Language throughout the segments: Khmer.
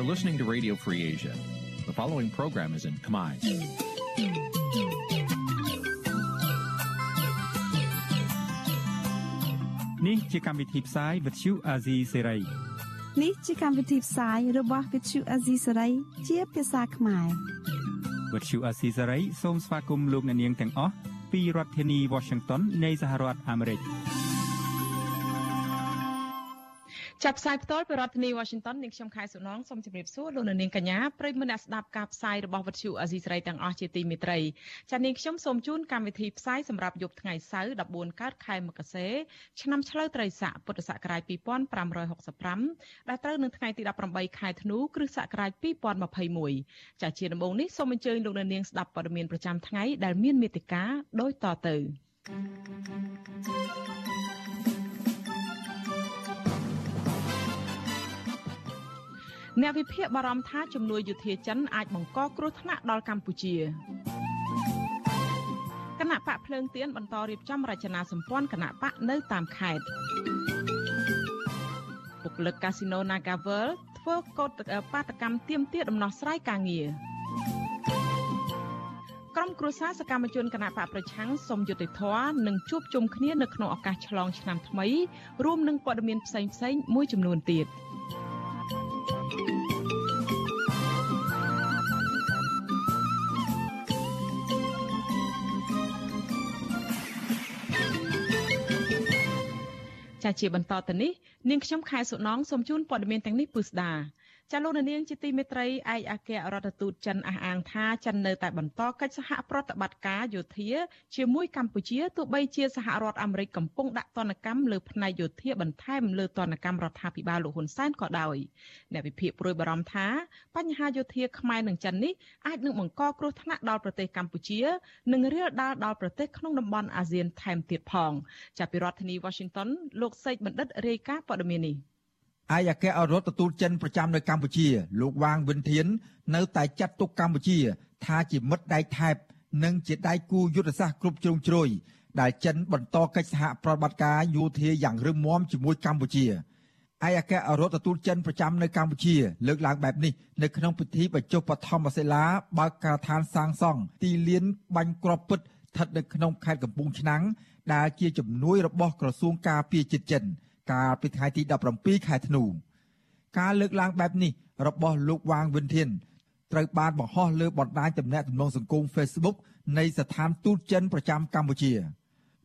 You're listening to Radio Free Asia. The following program is in Khmer. Nǐ chi càm bi tiệp xáy vệt chiu a zì sê ray នេះជាកម្មវិធីផ្សាយរបស់ Vithu Azisari ជាភាសាខ្មែរ វត្តឈូអាស៊ីសេរីសូមស្វាគមន៍លោកអ្នកនាងទាំងអស់ពីរដ្ឋធានី Washington នៃសហរដ្ឋអាមេរិក។ ចាប់ផ្សាយផ្ទាល់ពីរដ្ឋធានី Washington នាងខ្ញុំខែសុណងសូមជម្រាបសួរលោកនាងកញ្ញាប្រិយមិត្តអ្នកស្ដាប់ការផ្សាយរបស់វិទ្យុអាស៊ីសេរីទាំងអស់ជាទីមេត្រីចា៎នាងខ្ញុំសូមជូនកម្មវិធីផ្សាយសម្រាប់យប់ថ្ងៃសៅរ៍14កើតខែមករាឆ្នាំឆ្លូវត្រីស័កពុទ្ធសករាជ2565ដែលត្រូវនឹងថ្ងៃទី18ខែធ្នូគ្រិស្តសករាជ2021ចា៎ជាដំបូងនេះសូមអញ្ជើញលោកនាងស្ដាប់ព័ត៌មានប្រចាំថ្ងៃដែលមានមេត្តាដូចតទៅ thank you អ្នកវិភាគបារម្ភថាជំនួយយោធាចិនអាចបង្កគ្រោះថ្នាក់ដល់កម្ពុជាគណៈបកភ្លើងទៀនបន្តរៀបចំរចនាសម្ព័ន្ធគណៈបកនៅតាមខេត្តបុគ្គលិកកាស៊ីណូ Nagavel ធ្វើកោតបាតកម្មទៀមទាដំណោះស្រាយការងារក្រុមគ្រួសារសកម្មជនគណៈបកប្រឆាំងសុំយុត្តិធម៌និងជួបជុំគ្នានៅក្នុងឱកាសឆ្លងឆ្នាំថ្មីរួមនឹងព័ត៌មានផ្សេងៗមួយចំនួនទៀត។ ជាបន្តទៅនេះនាងខ្ញុំខែសុណងសូមជូនព័ត៌មានទាំងនេះពឺស្ដា ចាលោកនាងជាទីមេត្រីឯកអគ្គរដ្ឋទូតចិនអះអាងថាចិននៅតែបន្តកិច្ចសហប្រតិបត្តិការយោធាជាមួយកម្ពុជាទោះបីជាសហរដ្ឋអាមេរិកកំពុងដាក់ទណ្ឌកម្មលើផ្នែកយោធាបន្ថែមលើទណ្ឌកម្មរដ្ឋាភិបាលលោកហ៊ុនសែនក៏ដោយអ្នកវិភាគព្រួយបារម្ភថាបញ្ហាយោធាខ្មែរនិងចិននេះអាចនឹងបង្កគ្រោះថ្នាក់ដល់ប្រទេសកម្ពុជា និងរាលដាលដល់ប្រទេសក្នុងតំបន់អាស៊ានថែមទៀតផង ចាប់ពីរដ្ឋធានី Washington លោកសេកបណ្ឌិតរាយការណ៍ព័ត៌មាននេះ ឯកអគ្គរដ្ឋទូតចិនប្រចាំនៅកម្ពុជា លោកវ៉ាងវិនធាន នៅតែចាត់ទុកកម្ពុជា ថាជាមិត្តដៃថែបនិងជាដៃគូយុទ្ធសាស្ត្រគ្រប់ជ្រុងជ្រោយដែលចិនបន្តកិច្ចសហប្រតិបត្តិការយោធាយ៉ាងរឹងមាំជាមួយកម្ពុជាឯកអគ្គរដ្ឋទូតចិនប្រចាំនៅកម្ពុជា លើកឡើងបែបនេះនៅក្នុងពិធីបញ្ចុះបឋមសិលាបើកការដ្ឋានសាងសង់ទីលានបាញ់គ្រាប់ពិតស្ថិតនៅក្នុងខេត្តកំពង់ឆ្នាំងដែលជាជំនួយរបស់ក្រសួងការពារជាតិចិន កាលពីថ្ងៃទី17ខែធ្នូការលើកឡើងបែបនេះរបស់លោកវ៉ាងវិនធានត្រូវបានបង្ហោះលើបណ្ដាញទំនាក់ទំនងសង្គម Facebook នៃស្ថានទូតចិនប្រចាំកម្ពុជា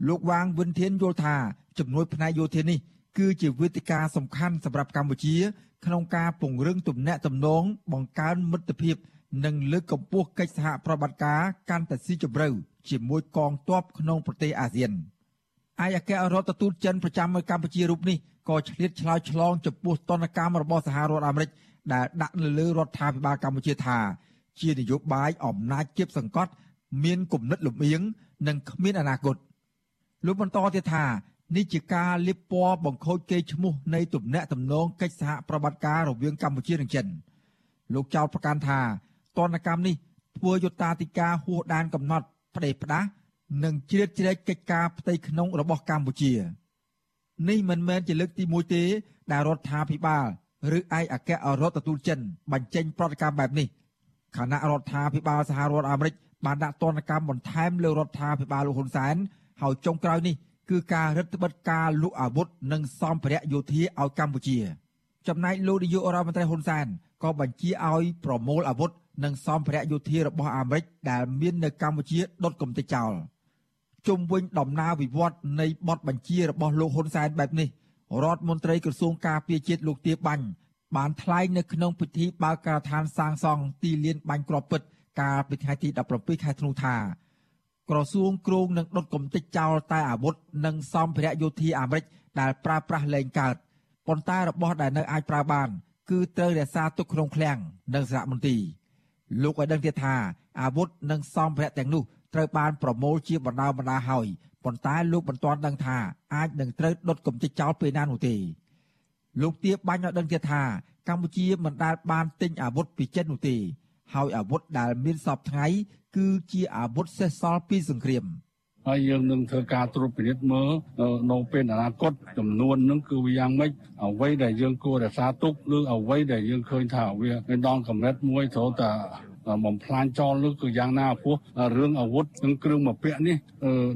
លោកវ៉ាងវិនធានយល់ថាជំនួយផ្នែកយោធានេះគឺជាវេទិកាសំខាន់សម្រាប់កម្ពុជា ក្នុងការពង្រឹងទំនាក់ទំនងបង្កើនមិត្តភាព និងលើកកម្ពស់កិច្ចសហប្រតិបត្តិការកាន់តែស៊ីជម្រៅជាមួយកងទ័ពក្នុងប្រទេសអាស៊ាន។ ឯអគ្គរដ្ឋទូតចិនប្រចាំនៅកម្ពុជារូបនេះក៏ឆ្លៀតឆ្លើយឆ្លងចំពោះទណ្ឌកម្មរបស់សហរដ្ឋអាមេរិកដែលដាក់នៅលើរដ្ឋាភិបាលកម្ពុជាថា ជានយោបាយអំណាចជាបសង្កត់ មានគំនិតលំអៀងនិងគ្មានអនាគតលោកបន្តទៀតថានេះជាការលៀបពណ៌បង្ខូចកេរ្តិ៍ឈ្មោះនៃទំនាក់ទំនងកិច្ចសហប្រតិបត្តិការរវាងកម្ពុជានិងចិនលោកចោទប្រកាន់ថាទណ្ឌកម្មនេះធ្វើយុត្តាធិការហួសដែនកំណត់ផ្ដេសផ្ដាស់ និងជ្រៀតជ្រែកកិច្ចការផ្ទៃក្នុងរបស់កម្ពុជានេះមិនមែនជាលើកទី1ទេ ដែលរដ្ឋាភិបាលឬឯកអគ្គរដ្ឋទូតចិនបញ្ចេញប្រតិកម្មបែបនេះគណៈរដ្ឋាភិបាលសហរដ្ឋអាមេរិកបានដាក់ទណ្ឌកម្មបន្ថែមលើរដ្ឋាភិបាលលោកហ៊ុនសែនហើយចុងក្រោយនេះគឺការរឹតបន្តឹងការលក់អាវុធនិងសម្ភារៈយោធាឲ្យកម្ពុជា ចំណែកលោកនាយករដ្ឋមន្ត្រីហ៊ុនសែនក៏បញ្ជាឲ្យប្រមូលអាវុធនិងសម្ភារៈយោធារបស់អាមេរិកដែលមាននៅកម្ពុជាដុតកំទេចចោល។ ជុំវិញដំណើរវិវត្តនៃបទបញ្ជារបស់លោកហ៊ុនសែនបែបនេះរដ្ឋមន្ត្រីក្រសួងការពារជាតិលោកទាបាញ់បានថ្លែងនៅក្នុងពិធីបើកការដ្ឋានសាងសង់ទីលានបាញ់គ្រាប់ពិតកាលពីថ្ងៃទី17ខែធ្នូថាក្រសួងគ្រងនឹងដុតកំទេចចោលតែអាវុធនិងសម្ភារៈយោធាអាមេរិកដែលប្រើប្រាស់លែងកើតប៉ុន្តែរបស់ដែលនៅអាចប្រើបាន គឺត្រូវរក្សាទុកក្នុងឃ្លាំងនិងសារមន្ទីរលោកឲ្យដឹងទៀតថាអាវុធនិងសម្ភារៈទាំងនោះ ត្រូវបានប្រមូលជាបណ្ដាបណ្ដាហើយប៉ុន្តែលោកមិនទាន់ដឹងថាអាចនឹងត្រូវដុតកំទេចចោលពេលណានោះទេលោកទាបាញ់ឲ្យដឹងទៀតថាកម្ពុជាមិនដែលបានទិញអាវុធពីចិននោះទេហើយអាវុធដែលមានសពថ្ងៃ គឺជាអាវុធសេសសល់ពីសង្គ្រាមហើយយើងនឹងធ្វើការត្រួតពិនិត្យមើលនៅពេលអនាគតចំនួននឹងគឺវាយ៉ាងម៉េចអ្វីដែលយើងគួររក្សាទុកឬអ្វីដែលយើងឃើញថាវាដល់កម្រិតមួយត្រូវតែ បំផ្លាញចោលនោះគឺយ៉ាងណាព្រោះរឿងអាវុធនិងគ្រឿងមកពាក់នេះ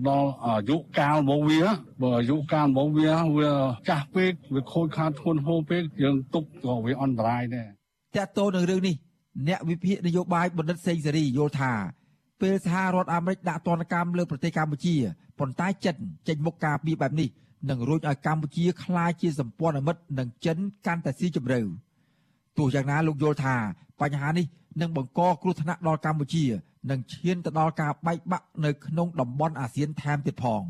ដល់អាយុកាលរបស់វាបើអាយុកាលរបស់វាវាចាស់ពេកវាខូចខាតធ្ងន់ធ្ងរពេកយើងទុកក៏វាអន្តរាយដែរតើតើនឹងរឿងនេះអ្នកវិភាគនយោបាយបណ្ឌិតសេងសេរីយល់ថាពេលសហរដ្ឋអាមេរិកដាក់ទណ្ឌកម្មលើប្រទេសកម្ពុជាប៉ុន្តែចិនចេញមុខការពីបែបនេះនឹងរួចឲ្យកម្ពុជាក្លាយជាសម្ព័ន្ធមិត្តនឹងចិនកាន់តែស៊ីជម្រៅទោះយ៉ាងណាលោកយល់ថាបញ្ហានេះ នឹងបង្កគ្រោះថ្នាក់ដល់កម្ពុជានិងឈានទៅដល់ការបែកបាក់នៅក្នុងតំបន់អាស៊ានថែមទៀតផង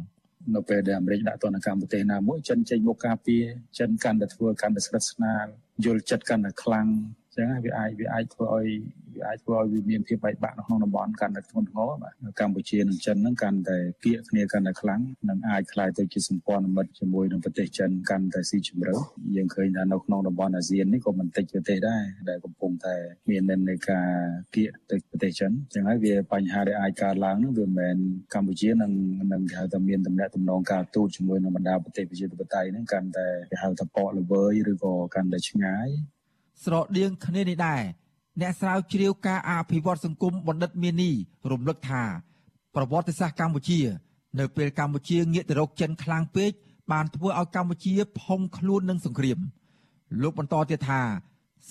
នៅពេលដែលអាមេរិកដាក់ទណ្ឌកម្មប្រទេសណាមួយចិនចេញមុខការពារចិនកាន់តែធ្វើកាន់តែស្និទ្ធស្នាលយល់ចិត្តកាន់តែខ្លាំងអញ្ចឹងវាអាចវាអាចធ្វើឲ្យវាអាចធ្វើឲ្យវាមានភាពបែកបាក់នៅក្នុងតំបន់កាន់តែធ្ងន់ធ្ងរបាទកម្ពុជានិងចិនហ្នឹងកាន់តែគៀកគ្នាកាន់តែខ្លាំងនិងអាចខ្លាយទៅជាសម្ព័ន្ធមិត្តជាមួយនឹងប្រទេសចិនកាន់តែស៊ីជម្រៅយើងឃើញថានៅក្នុងតំបន់អាស៊ាននេះក៏មិនតិចប្រទេសដែរដែលកំពុងតែមាននិន្នាការគៀកទៅប្រទេសចិនចឹងហើយវាបញ្ហាដែលអាចកើតឡើងហ្នឹងវាមិនមែនកម្ពុជានឹងនឹងហៅថាមានតំណែងតំណងការទូតជាមួយនឹងបណ្ដាប្រទេសប្រជាធិបតេយ្យហ្នឹងកាន់តែគេហៅថាប៉កល្វើយឬក៏កាន់តែឆ្ងាយ ស្រដៀងគ្នានេះដែរអ្នកស្រាវជ្រាវការអភិវឌ្ឍសង្គមបណ្ឌិតមាននីរំលឹកថាប្រវត្តិសាស្ត្រកម្ពុជា នៅពេលកម្ពុជាងាកទៅរកចិនខ្លាំងពេកបានធ្វើឲ្យកម្ពុជាផុងខ្លួននឹងសង្គ្រាមលោកបន្តទៀតថា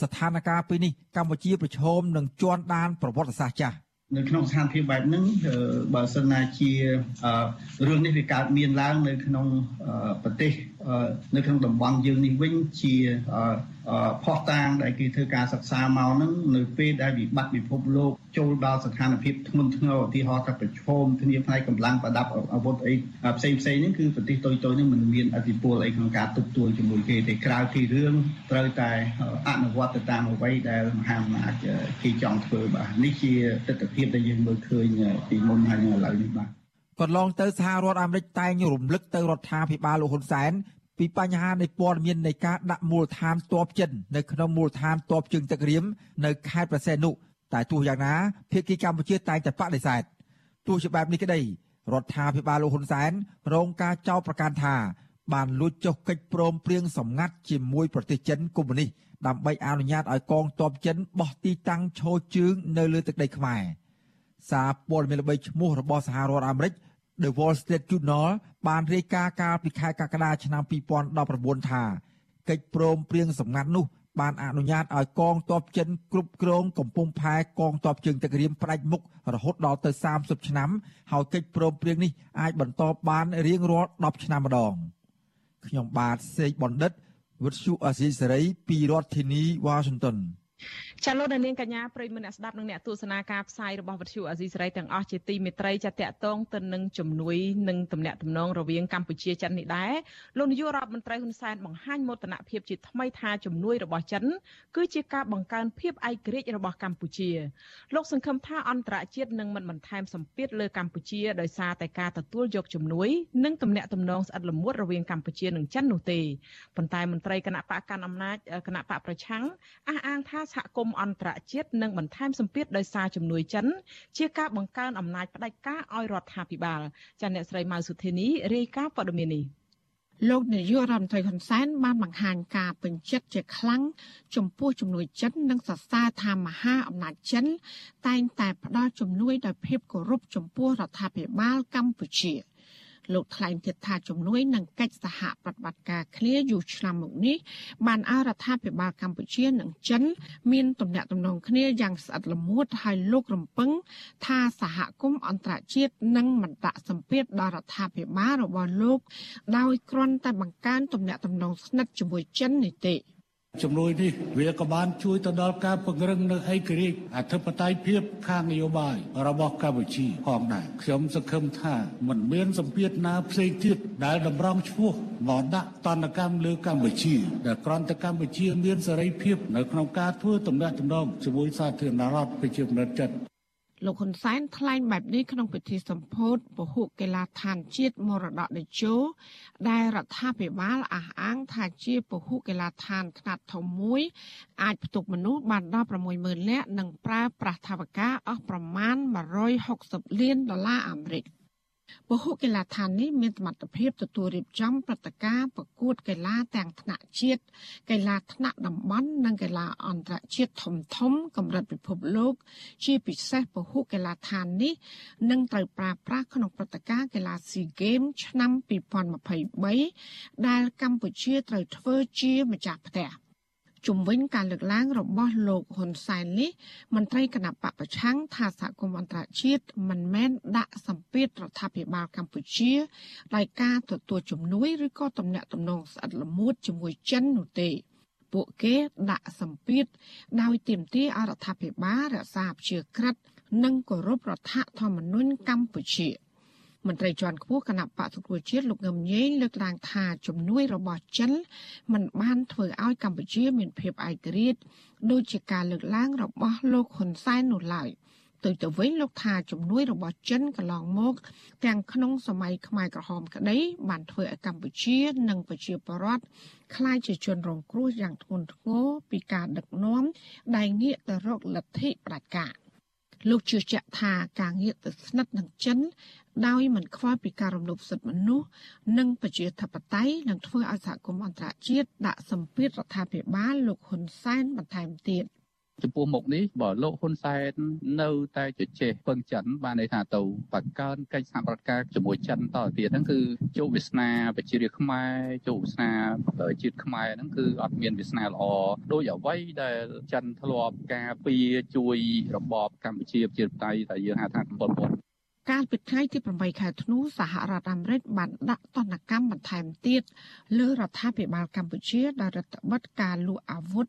ស្ថានភាពពេលនេះកម្ពុជាប្រឈមនឹងជន់ដានប្រវត្តិសាស្ត្រចាស់នៅក្នុងស្ថានភាពបែបហ្នឹងបើសិនណាជារឿងនេះវាកើតមានឡើងនៅក្នុងប្រទេស នៅក្នុងតំបន់យើងនេះវិញជាផុសតាងដែលគេធ្វើការសិក្សាមកហ្នឹងនៅពេលដែលវិបត្តិពិភពលោកចូលដល់ស្ថានភាពធ្ងន់ធ្ងរឧទាហរណ៍ថាប្រឈមគ្នាផ្នែកកម្លាំងប្រដាប់អាវុធអីផ្សេងផ្សេងហ្នឹងគឺប្រទេសតូចតូចហ្នឹងមិនមានអធិបុលអីក្នុងការទប់ទួលជាមួយគេទេក្រៅពីរឿងត្រូវតែអនុវត្តទៅតាមអ្វីដែលមហាអំណាចគេចង់ធ្វើបាទនេះជាទស្សនវិជ្ជាដែលយើងមើលឃើញពីមុនហើយឥឡូវនេះបាទកន្លងទៅសហរដ្ឋអាមេរិកតែងរំលឹកទៅរដ្ឋាភិបាលលោកហ៊ុនសែន ពីបញ្ហានៃព័ត៌មាននៃការដាក់មូលដ្ឋានទ័ពចិននៅក្នុងមូលដ្ឋានទ័ពជើងទឹករៀមនៅខេត្តប្រសេនុតែទោះយ៉ាងណាភាគីកម្ពុជាតែងតែបដិសេធទោះជាបែបនេះក្តីរដ្ឋាភិបាលលោកហ៊ុនសែនរងការចោទប្រកាន់ថា បានលួចចុះកិច្ចព្រមព្រៀងសម្ងាត់ជាមួយប្រទេសចិនកុម្មុយនីសដើម្បីអនុញ្ញាតឲ្យកងទ័ពចិនបោះទីតាំងឈរជើងនៅលើទឹកដីខ្មែរសារព័ត៌មានល្បីឈ្មោះរបស់សហរដ្ឋអាមេរិក The Wall Street Journal បានរាយការណ៍កាលពីខែកក្កដាឆ្នាំ2019ថាកិច្ចព្រមព្រៀងសម្ងាត់នោះបានអនុញ្ញាតឲ្យកងទ័ពចិនគ្រប់គ្រងកំពង់ផែកងទ័ពជើងទឹករៀមផ្ដាច់មុខរហូតដល់ទៅ30ឆ្នាំហើយកិច្ចព្រមព្រៀងនេះអាចបន្តបានរៀងរាល់10ឆ្នាំម្ដងខ្ញុំបាទសេកបណ្ឌិតវិទ្យុអាស៊ីសេរីពីរដ្ឋធានីវ៉ាស៊ីនតោន ចាលោកនាងកញ្ញាប្រិយមិត្តអ្នកស្ដាប់និងអ្នកទស្សនាការផ្សាយរបស់វិទ្យុអាស៊ីសេរីទាំងអស់ជាទីមេត្រីចាតកតងទៅនឹងជំនួយនិងទំនាក់ទំនងរវាងកម្ពុជាចិននេះដែរលោកនាយករដ្ឋមន្ត្រីហ៊ុនសែនបង្ហាញមោទនភាពជាថ្មីថាជំនួយរបស់ចិនគឺជាការបង្កើនភាពឯករាជ្យរបស់កម្ពុជាលោកសង្ឃឹមថាអន្តរជាតិនឹងមិនបន្ថែមសម្ពាធលើកម្ពុជាដោយសារតែការទទួលយកជំនួយនិងទំនាក់ទំនងស្អិតល្មួតរវាងកម្ពុជានិងចិននោះទេប៉ុន្តែមន្ត្រីគណៈបកកណ្ដាលអំណាចគណៈបកប្រឆាំងអះអាងថាសហគមន៍អន្តរជាតិនឹងបន្ថែមសម្ពាធដោយសារជំនួយចិនជាការបង្កើនអំណាចផ្ដាច់ការឲ្យរដ្ឋាភិបាលចាអ្នកស្រីម៉ៅសុធានីរាយការណ៍ព័ត៌មាននេះលោកនាយករដ្ឋមន្ត្រីហ៊ុនសែនបានបង្ហាញការពេញចិត្តជាខ្លាំងចំពោះជំនួយចិននិងសរសើរថាមហាអំណាចចិន តែងតែផ្ដល់ជំនួយដោយភាពគោរពចំពោះរដ្ឋាភិបាលកម្ពុជា។ លោកថ្លែងទៀតថាជំនួយនឹងកិច្ចសហប្រតិបត្តិការគ្នាយូរឆ្នាំមកនេះបានឲ្យរដ្ឋាភិបាលកម្ពុជានិងចិន មានទំនាក់ទំនងគ្នាយ៉ាងស្អិតល្មួតហើយលោករំពឹង ថាសហគមន៍អន្តរជាតិនឹងមិនដាក់សម្ពាធដល់រដ្ឋាភិបាលរបស់លោក ដោយគ្រាន់តែបង្កើនទំនាក់ទំនងស្និទ្ធជាមួយចិននេះទេ។ ជំនួយនេះវាក៏បានជួយទៅដល់ការពង្រឹងនៅឯករាជ្យអធិបតេយ្យភាពខាងនយោបាយរបស់កម្ពុជាផងដែរខ្ញុំសង្ឃឹមថាមិនមានសម្ពាធណាផ្សេងទៀតដែលតម្រង់ឈ្មោះមកដាក់តន្តកម្មលើកម្ពុជាដែលក្រន្តកម្ពុជាមានសេរីភាពនៅក្នុងការធ្វើទំនាក់ទំនងជាមួយសាធារណរដ្ឋប្រជាមានិតចិន លោកហ៊ុនសែនថ្លែងបែបនេះក្នុងពិធីសម្ពោធពហុកីឡាដ្ឋានជាតិមរតកតេជោដែលរដ្ឋាភិបាលអះអាងថាជាពហុកីឡាដ្ឋានខ្នាតធំមួយអាចផ្ទុកមនុស្សបានដល់60000នាក់និងប្រើប្រាស់ថវិកាអស់ប្រមាណ160លានដុល្លារអាមេរិក ពហុកីឡាដ្ឋាននេះមានសមត្ថភាពទទួលរៀបចំព្រឹត្តិការណ៍ប្រកួតកីឡាទាំងថ្នាក់ជាតិកីឡាថ្នាក់តំបន់និងកីឡាអន្តរជាតិធំធំកម្រិតពិភពលោក ជាពិសេសពហុកីឡាដ្ឋាននេះនឹងត្រូវប្រើប្រាស់ក្នុងព្រឹត្តិការណ៍កីឡាស៊ីហ្គេមឆ្នាំ2023ដែលកម្ពុជាត្រូវធ្វើជាម្ចាស់ផ្ទះ។ ជំវិញការលើកឡើងរបស់លោកហ៊ុនសែននេះមន្ត្រីគណៈបកប្រឆាំងថាសហគមន៍អន្តរជាតិមិនមែនដាក់សម្ពាធរដ្ឋាភិបាលកម្ពុជាដោយការទទួលជំនួយឬក៏ទំនាក់ទំនងស្អិតល្មួតជាមួយចិននោះទេពួកគេដាក់សម្ពាធដោយទាមទារអរដ្ឋាភិបាលរក្សាជាក្រិតនិងគោរពរដ្ឋធម្មនុញ្ញកម្ពុជា។ មន្ត្រីជាន់ខ្ពស់គណៈបកសង្គ្រោះជាតិលោកងឹមញេងលើកឡើងថាជំនួយរបស់ចិនមិនបានធ្វើឲ្យកម្ពុជាមានភាពឯករាជ្យដូចជាការលើកឡើងរបស់លោកហ៊ុនសែននោះឡើយទៅទៅវិញលោកថាជំនួយរបស់ចិនកន្លងមក ទាំងក្នុងសម័យខ្មែរក្រហមក្តីបានធ្វើឲ្យកម្ពុជា និងប្រជាពលរដ្ឋខ្លាចជាជនរងគ្រោះយ៉ាងធ្ងន់ធ្ងរពីការដឹកនាំដែលងាកទៅរកលទ្ធិផ្ដាច់ការ លោកជឿជាក់ថាការងាកទៅស្និទ្ធនឹងចិន ដោយមិនខ្វល់ពីការរំលោភសិទ្ធិមនុស្សនិងប្រជាធិបតេយ្យនឹងធ្វើឲ្យសហគមន៍អន្តរជាតិដាក់សម្ពាធរដ្ឋាភិបាលលោកហ៊ុនសែនបន្ថែមទៀត ចំពោះមុខនេះបើលោកហ៊ុនសែននៅតែជជែកពឹងចិនបានន័យថាទៅបង្កើនកិច្ចសហប្រតិការជាមួយចិនតទៅទៀតហ្នឹងគឺជោគវាសនាប្រជារាស្ត្រខ្មែរជោគវាសនាជាតិខ្មែរហ្នឹងគឺអត់មានវាសនាល្អដោយអ្វីដែលចិនធ្លាប់ការពារជួយរបបកម្ពុជាប្រជាធិបតេយ្យតែយើងហៅថាកំពតពុត កាលពីថ្ងៃទី8ខែធ្នូសហរដ្ឋអាមេរិកបានដាក់ទណ្ឌកម្មបន្ថែមទៀតលើរដ្ឋាភិបាលកម្ពុជាដោយរដ្ឋបတ်ការលក់អាវុធ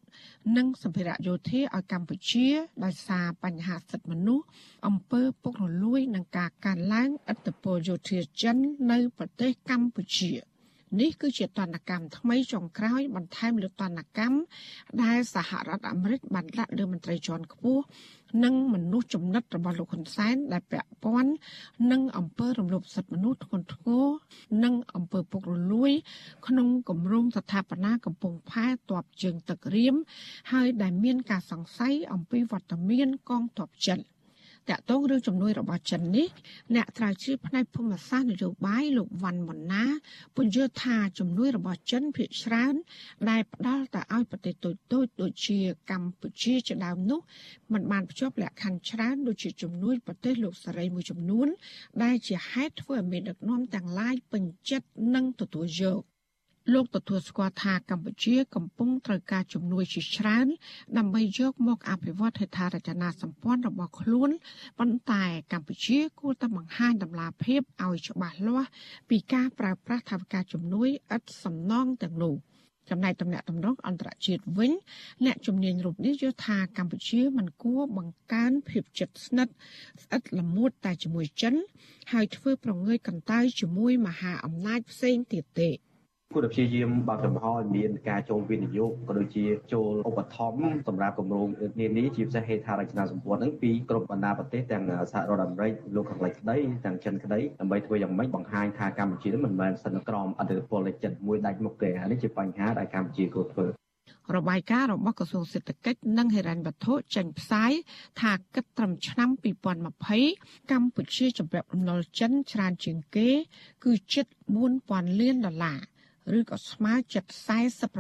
និងសម្ភារៈយោធាឲ្យកម្ពុជាដោយសារបញ្ហាសិទ្ធិមនុស្សអំពើពុករលួយនិងការកើនឡើងឥទ្ធិពលយោធាចិននៅប្រទេសកម្ពុជា។ នេះគឺជាតនកម្មថ្មីចុងក្រោយបន្ថែមលើតនកម្មដែលសហរដ្ឋអាមេរិកបានដាក់លើមន្ត្រីជាន់ខ្ពស់និងមនុស្សចំណិតរបស់លោកហ៊ុនសែនដែលពាក់ព័ន្ធនឹងអំពើរំលោភសិទ្ធិមនុស្សធ្ងន់ធ្ងរនិងអំពើពុករលួយ ក្នុងគម្រោងស្ថាបនាកំពង់ផែតបជើងទឹករៀមហើយដែលមានការសង្ស័យអំពីវត្តមានកងទ័ពចិន។ តាក់ទងរឿងជំនួយរបស់ចិននេះអ្នកត្រាវជ្រាវផ្នែកភូមិសាស្ត្រនយោបាយលោកវ៉ាន់ម៉ុនណាពន្យល់ថាជំនួយរបស់ចិនភាគច្រើន ដែលផ្ដល់ទៅឲ្យប្រទេសតូចតូចដូចជាកម្ពុជាជាដើមនោះมันបានភ្ជាប់លក្ខខណ្ឌច្រើនដូចជាជំនួយប្រទេសលោកសេរីមួយចំនួន ដែលជាហេតុធ្វើឲ្យមានដឹកនាំទាំងឡាយពេញចិត្តនិងទទួលយក លោកទទួលស្គាល់ថាកម្ពុជាកំពុងត្រូវការជំនួយជាច្រើនដើម្បីយកមកអភិវឌ្ឍហេដ្ឋារចនាសម្ព័ន្ធរបស់ខ្លួនប៉ុន្តែកម្ពុជាគួរតែបង្ហាញដំណាភៀបឲ្យច្បាស់លាស់ពីការប្រើប្រាស់ថវិកាជំនួយឥតសំណងទាំងនោះចំណែកតំណាក់តំណងអន្តរជាតិវិញអ្នកជំនាញរូបនេះយល់ថាកម្ពុជាមិនគួរបង្កើនភាពជិតស្និទ្ធស្អិតល្មួតតែជាមួយចិន ហើយធ្វើប្រងើយកន្តើយជាមួយមហាអំណាចផ្សេងទៀតទេ។ គួរតែព្យាយាមបើកចំហឲ្យមានការចូលវិនិយោគក៏ដូចជាចូលឧបត្ថម្ភសម្រាប់គម្រោងនានាជាពិសេសហេដ្ឋារចនាសម្ព័ន្ធហ្នឹងពីគ្រប់បណ្ដាប្រទេសទាំងសហរដ្ឋអាមេរិកលោកខាងលិចក្តីទាំងចិនក្តីដើម្បីធ្វើយ៉ាងម៉េចបង្ហាញថាកម្ពុជាមិនមែនស្ថិតនៅក្រោមអធិបតេយ្យចិនមួយដាច់មុខទេហើយនេះជាបញ្ហាដែលកម្ពុជាគួរធ្វើរបាយការណ៍របស់ក្រសួងសេដ្ឋកិច្ចនិងហិរញ្ញវត្ថុចេញផ្សាយថាគិតត្រឹមឆ្នាំ2020កម្ពុជាជំរាបរំលលចិនច្រើនជាងគេ គឺជិត4000លានដុល្លារ ឬក៏ស្មើជិត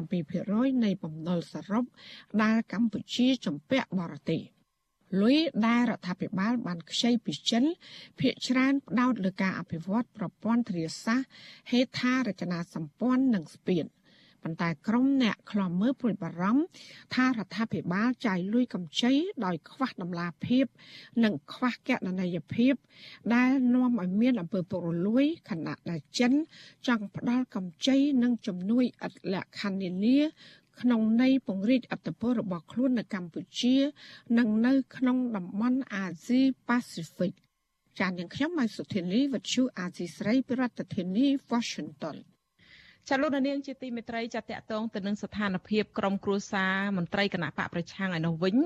47%នៃបំណុលសរុបដែលកម្ពុជាជំពាក់បរទេសលុយដែលរដ្ឋាភិបាលបានខ្ចីពីចិនភាគច្រើនផ្ដោតលើការអភិវឌ្ឍប្រព័ន្ធធារាសាស្ត្រហេដ្ឋារចនាសម្ព័ន្ធនិងស្ពាន។ ប៉ុន្តែក្រុមអ្នកខ្លំមើលព្រួយបារម្ភថារដ្ឋាភិបាលចាយលុយកម្ចីដោយខ្វះដំណាភាព និងខ្វះកណន័យភាពដែលនាំឲ្យមានអំពើពុករលួយខណៈដែលចិន ចង់ផ្ដាល់កម្ចីនិងជំនួយឥតលក្ខខណ្ឌនានាក្នុងន័យពង្រីកអធិបតេយ្យរបស់ខ្លួននៅកម្ពុជា និងនៅក្នុងតំបន់អាស៊ីប៉ាស៊ីហ្វិកចានយ៉ាងខ្ញុំម៉ៃសុធានីវិទ្យុអាស៊ីស្រីប្រធានាធិបតី Washington ចាលោកនាងជាទីមេត្រីចាតកតងទៅនឹងស្ថានភាពក្រមគ្រួសារមន្ត្រីគណៈបកប្រឆាំងឯនោះវិញ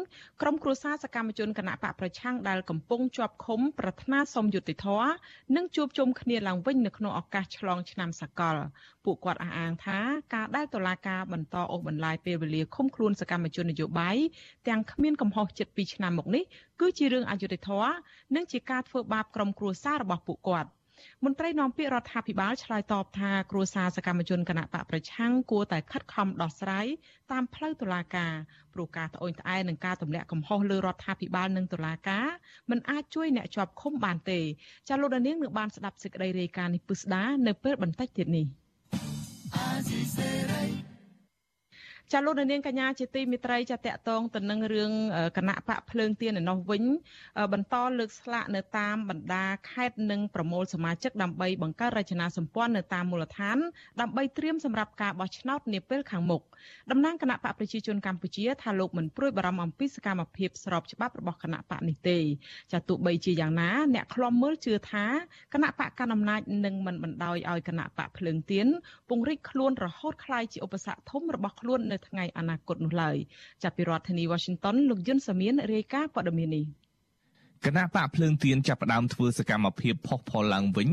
ក្រមគ្រួសារសកម្មជនគណៈបកប្រឆាំងដែលកំពុងជាប់ឃុំប្រាថ្នាសុំយុត្តិធម៌និងជួបជុំគ្នាឡើងវិញនៅក្នុងឱកាសឆ្លងឆ្នាំសកលពួកគាត់អះអាងថាការដែលតុលាការបន្តអូសបន្លាយពេលវេលាឃុំខ្លួនសកម្មជននយោបាយទាំងគ្មានកំហុសចិត្ត2ឆ្នាំមកនេះគឺជារឿងអយុត្តិធម៌និងជាការធ្វើបាបក្រុមគ្រួសាររបស់ពួកគាត់។ មន្ត្រីនាំពាក្យរដ្ឋាភិបាលឆ្លើយតបថាគ្រួសារសកម្មជនគណៈបកប្រឆាំងគួរតែខិតខំដោះស្រាយតាមផ្លូវតុលាការព្រោះការត្អូញត្អែនឹងការទម្លាក់កំហុសលើរដ្ឋាភិបាលនិងតុលាការមិនអាចជួយអ្នកជាប់ឃុំបានទេចាលោកនាងនឹងបានស្ដាប់សេចក្តីរាយការណ៍នេះពិស្ដានៅពេលបន្តិចទៀតនេះ ចាលោកនាងកញ្ញាជាទីមិត្តរីចាតកតងទៅនឹងរឿងគណៈបកភ្លើងទៀននៅនោះវិញ បន្តលើកស្លាកនៅតាមបណ្ដាខេត្តនិងប្រមូលសមាជិកដើម្បីបង្កើតរចនាសម្ព័ន្ធនៅតាមមូលដ្ឋានដើម្បីត្រៀមសម្រាប់ការបោះឆ្នោតនាពេលខាងមុខ តំណាងគណៈបកប្រជាជនកម្ពុជាថាលោកមិនព្រួយបារម្ភអំពីសកម្មភាពស្របច្បាប់របស់គណៈបកនេះទេចាទោះបីជាយ៉ាងណាអ្នកខ្លំមើលជឿថាគណៈបកកណ្ដាលអំណាចនឹងមិនបណ្ដោយឲ្យគណៈបកភ្លើងទៀនពង្រីកខ្លួនរហូតក្លាយជាឧបសគ្គធំរបស់ខ្លួននៅថ្ងៃអនាគតនោះឡើយចាប់ពីរដ្ឋធានី Washington លោកយុនសាមៀនរាយការណ៍ព័ត៌មាននេះ គណៈបកភ្លើងទៀនចាប់ផ្ដើមធ្វើសកម្មភាពផុសផុលឡើងវិញ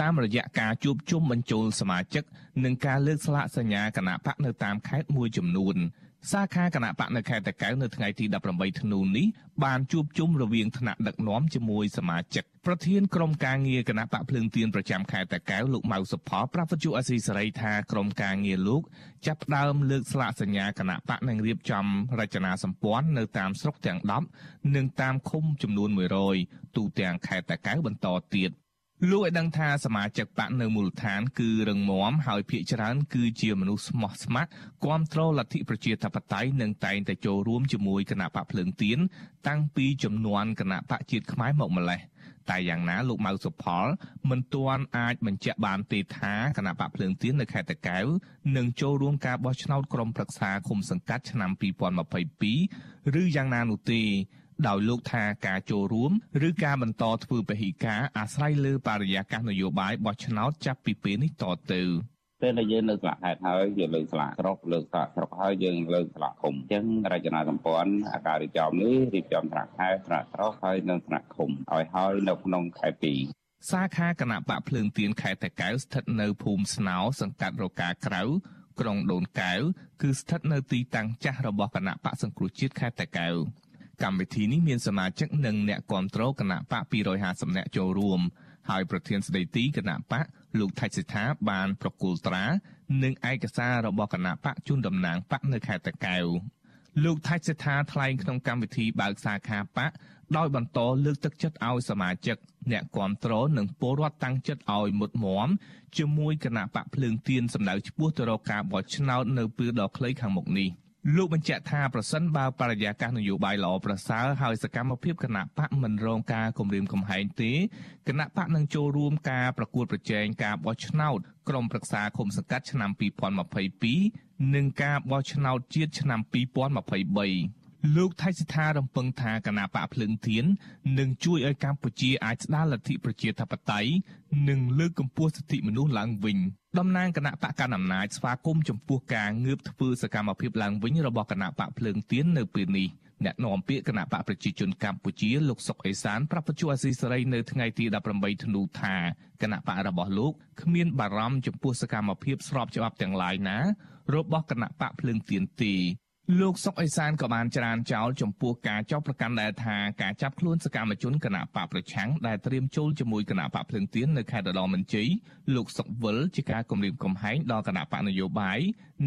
តាមរយៈការជួបជុំបញ្ចូលសមាជិកនិងការលើកស្លាកសញ្ញាគណៈបកនៅតាមខេត្តមួយចំនួន សាខាគណៈបកនៅខេត្តតាកែវនៅថ្ងៃទី18ធ្នូនេះបានជួបជុំរវាងថ្នាក់ដឹកនាំជាមួយសមាជិកប្រធានក្រុមការងារគណៈបកភ្លើងទៀនប្រចាំខេត្តតាកែវលោកម៉ៅសុផលប្រាប់វិទ្យុអស៊ីសេរីថាក្រុមការងារលោកចាប់ផ្ដើមលើកស្លាកសញ្ញាគណៈបកនឹងរៀបចំរចនាសម្ព័ន្ធនៅតាមស្រុកទាំង10និងតាមឃុំចំនួន100ទូទាំងខេត្តតាកែវបន្តទៀត លោកឲ្យដឹងថាសមាជិកបកនៅមូលដ្ឋាន គឺរឹងមាំហើយភាគច្រើន គឺជាមនុស្សស្មោះស្ម័គ្រគ្រប់គ្រងលទ្ធិប្រជាធិបតេយ្យនិងតែងតែចូលរួមជាមួយគណៈបកភ្លើងទៀនតាំងពីចំនួនគណៈបកជាតិខ្មែរមកម្លេះតែយ៉ាងណាលោកម៉ៅសុផល មិនទាន់អាចបញ្ជាក់បានទេថាគណៈបកភ្លើងទៀននៅខេត្តតាកែវនឹងចូលរួមការបោះឆ្នោតក្រុមប្រឹក្សាឃុំសង្កាត់ឆ្នាំ2022ឬយ៉ាងណានោះទេ ដោយលោកថាការចូលរួមឬការបន្តធ្វើពហិការអាស្រ័យលើបរិយាកាសនយោបាយបោះឆ្នោតចាប់ពីពេលនេះតទៅពេលដែលយើងលើកស្លាកខេត្តហើយយើងលើកស្លាកស្រុកលើកស្លាកស្រុកហើយយើងលើកស្លាកឃុំអញ្ចឹងរចនាសម្ព័ន្ធអាការរៀបចំនេះរៀបចំថ្នាក់ខេត្តថ្នាក់ស្រុកហើយនិងថ្នាក់ឃុំឲ្យហើយនៅក្នុងខេត្តពីរសាខាគណៈបកភ្លើងទៀនខេត្តតាកែវស្ថិតនៅភូមិស្នោសង្កាត់រកាក្រៅក្រុងដូនកែវគឺស្ថិតនៅទីតាំងចាស់របស់គណៈបកសង្គ្រោះជាតិខេត្តតាកែវ កម្មវិធីនេះមានសមាជិកនិងអ្នកគ្រប់គ្រងគណៈបក250នាក់ចូលរួមហើយប្រធានស្ដីទីគណៈបកលោកថៃសិដ្ឋាបានប្រគល់ត្រានិងឯកសាររបស់គណៈបកជូនតំណាងបកនៅខេត្តតាកែវលោកថៃសិដ្ឋាថ្លែងក្នុងកម្មវិធីបើកសាខាបកដោយបន្តលើកទឹកចិត្តឲ្យសមាជិកអ្នកគ្រប់គ្រងនិងពលរដ្ឋតាំងចិត្តឲ្យមុតមមជាមួយគណៈបកភ្លើងទៀនសម្ដៅឈ្មោះទៅរកការបោះឆ្នោតនៅពេលដ៏ខ្លីខាងមុខនេះ។ លោកបញ្ជាក់ថាប្រសិនបើបរិយាកាសនយោបាយល្អប្រសើរហើយសកម្មភាពគណៈបកមិនរងការគំរាមកំហែងទេគណៈបកនឹងចូលរួមការប្រកួតប្រជែងការបោះឆ្នោតក្រុមប្រឹក្សាឃុំសង្កាត់ឆ្នាំ2022និងការបោះឆ្នោតជាតិឆ្នាំ2023 លោកថៃសិដ្ឋារំពឹងថាគណៈបកភ្លើងទៀននឹងជួយឲ្យកម្ពុជាអាចស្ដារលទ្ធិប្រជាធិបតេយ្យនិងលើកកម្ពស់សិទ្ធិមនុស្សឡើងវិញតំណាងគណៈបកកណ្ដាលអំណាចស្វាគមន៍ចំពោះការងើបធ្វើសកម្មភាពឡើងវិញរបស់គណៈបកភ្លើងទៀននៅពេលនេះអ្នកនាំពាក្យគណៈបកប្រជាជនកម្ពុជាលោកសុកអេសានប្រាប់បញ្ជាអាស៊ីសេរីនៅថ្ងៃទី18ធ្នូថាគណៈបករបស់លោកគ្មានបារម្ភចំពោះសកម្មភាពស្របច្បាប់ទាំងឡាយណារបស់គណៈបកភ្លើងទៀនទេ លោកសុកអេសានក៏បានច្រានចោលចំពោះការចោទប្រកាន់ដែលថាការចាប់ខ្លួនសកម្មជនគណៈបកប្រឆាំងដែលត្រៀមចូលជាមួយគណៈបកភ្លឹងទៀននៅខេត្តរតនជ័យលោកសុកវិលជាការគម្រាមកំហែងដល់គណៈបកនយោបាយ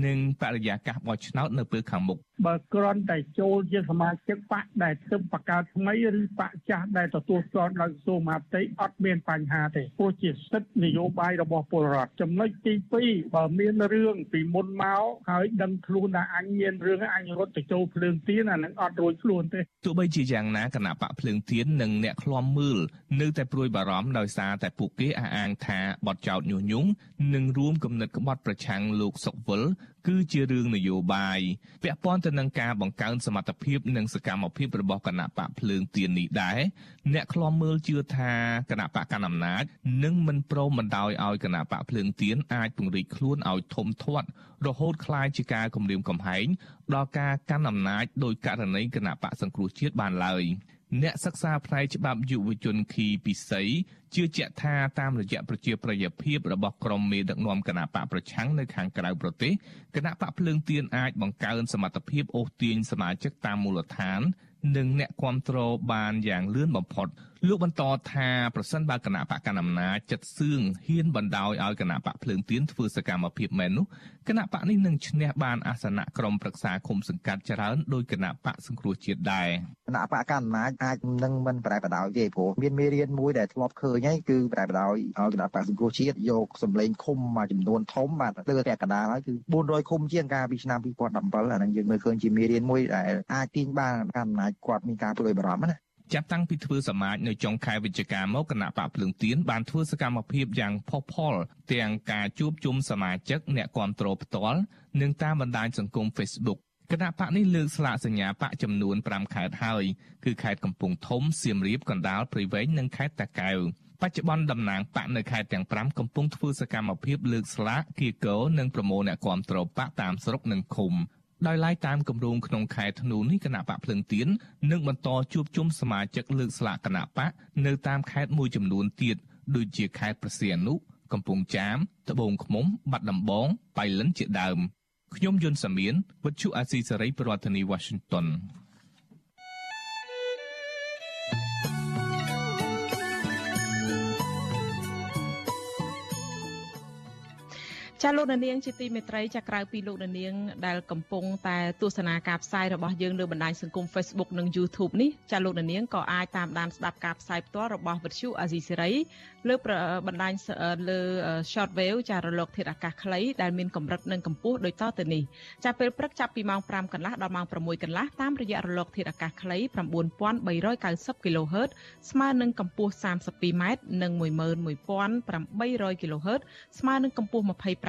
និងបរិយាកាសបោះឆ្នោតនៅពេលខាងមុខ បើគ្រាន់តែចូលជាសមាជិកបកដែលទើបបង្កើតថ្មីឬបកចាស់ដែលទទួលស្គាល់ដោយក្រសួងមហាផ្ទៃអត់មានបញ្ហាទេព្រោះជាសិទ្ធិនយោបាយរបស់ពលរដ្ឋចំណុចទី2បើមានរឿងពីមុនមកហើយដឹងខ្លួនថាអញមានរឿងអញរត់ទៅចូលភ្លើងទៀនអានឹងអត់រួចខ្លួនទេទោះបីជាយ៉ាងណាគណៈបកភ្លើងទៀននិងអ្នកឃ្លាំមើលនៅតែព្រួយបារម្ភដោយសារតែពួកគេអះអាងថាបទចោទញុះញង់និងរួមគំនិតក្បត់ប្រឆាំងលោកសុកវិលគឺជារឿងនយោបាយពាក់ព័ន្ធទៅទៅនឹងការបង្កើនសមត្ថភាពនិងសកម្មភាពរបស់គណៈបកភ្លើងទៀននេះដែរអ្នកខ្លំមើលជឿថាគណៈបកកណ្ដាលអំណាចនឹងមិនព្រមបណ្ដោយឲ្យគណៈបកភ្លើងទៀនអាចពង្រីកខ្លួនឲ្យធំធាត់រហូតក្លាយជាការគម្រាមកំហែងដល់ការកាន់អំណាចដោយករណីគណៈបកសង្គ្រោះជាតិបានឡើយ។ អ្នកសិក្សាផ្នែកច្បាប់យុវជនខីពិសីជឿជាក់ថាតាមរយៈប្រជាប្រិយភាពរបស់ក្រុមមេដឹកនាំគណៈបកប្រឆាំងនៅខាងក្រៅប្រទេសគណៈបកភ្លើងទៀនអាចបង្កើនសមត្ថភាពអូសទាញសមាជិកតាមមូលដ្ឋាន និងអ្នកគ្រប់គ្រងបានយ៉ាងលឿនបំផុត លោកបន្តថាប្រសិនបើគណៈបកកណ្ដាលអំណាចចិត្តសឿងហ៊ានបណ្ដោយឲ្យគណៈបកភ្លើងទៀនធ្វើសកម្មភាពមែននោះគណៈបកនេះនឹងឈ្នះបានអាសនៈក្រុមប្រឹក្សាគុំសង្កាត់ច្រើនដោយគណៈបកសង្គ្រោះជាតិដែរគណៈបកកណ្ដាលអំណាចអាចនឹងមិនប្រែបដោយទេព្រោះមានមេរៀនមួយដែលធ្លាប់ឃើញហើយគឺប្រែបដោយឲ្យគណៈបកសង្គ្រោះជាតិយកសម្លេងឃុំមួយចំនួនធំបាទលើពាក់កណ្ដាលហើយគឺ400ឃុំជាងកាលពីឆ្នាំ2017អានឹងយើងមើលឃើញជាមេរៀនមួយដែលអាចទាញបានកណ្ដាលអំណាចគាត់មានការព្រួយបារម្ភណា ចាប់តាំងពីធ្វើសមាជនៅចុងខែវិច្ឆិកាមកគណៈបកភ្លើងទៀនបានធ្វើសកម្មភាពយ៉ាងផុសផុលទាំងការជួបជុំសមាជិកអ្នកគ្រប់គ្រងផ្ទាល់និងតាមបណ្ដាញសង្គម Facebook គណៈបកនេះលើកស្លាកសញ្ញាបកចំនួន5ខេត្តហើយគឺខេត្តកំពង់ធំសៀមរាបកណ្ដាលព្រៃវែងនិងខេត្តតាកែវបច្ចុប្បន្នតំណាងបកនៅខេត្តទាំង5កំពុងធ្វើសកម្មភាពលើកស្លាកគៀកោនិងប្រមូលអ្នកគ្រប់គ្រងបកតាមស្រុកនិងឃុំ ដោយឡែកតាមគម្រោងក្នុងខែធ្នូនេះគណៈបកភ្លឹងទៀននឹងបន្តជួបជុំសមាជិកលើកស្លាកគណៈបកនៅតាមខេត្តមួយចំនួនទៀតដូចជាខេត្តព្រះសីហនុកំពង់ចាមត្បូងឃ្មុំ បាត់ដំបងបៃលិនជាដើមខ្ញុំយុនសាមៀនវិទ្យុអាស៊ីសេរីប្រធានាធិបតី Washington ចាលោកនាងជាទីមេត្រីចាក្រៅពីលោកនាងដែលកំពុងតែទស្សនាការផ្សាយរបស់យើងលើបណ្ដាញសង្គម Facebook និង YouTube នេះចាលោកនាងក៏អាចតាមដានស្ដាប់ការផ្សាយផ្ទាល់របស់វិទ្យុអាស៊ីសេរីលើបណ្ដាញលើ Short Wave ចារលកធាតុអាកាសខ្លីដែលមានកម្រិតនិងកម្ពស់ដូចតទៅនេះចាពេលព្រឹកចាប់ពីម៉ោង5កន្លះដល់ម៉ោង6កន្លះតាមរយៈរលកធាតុអាកាសខ្លី9390 kHz ស្មើនឹងកម្ពស់ 32m និង11800 kHz ស្មើនឹងកម្ពស់ 25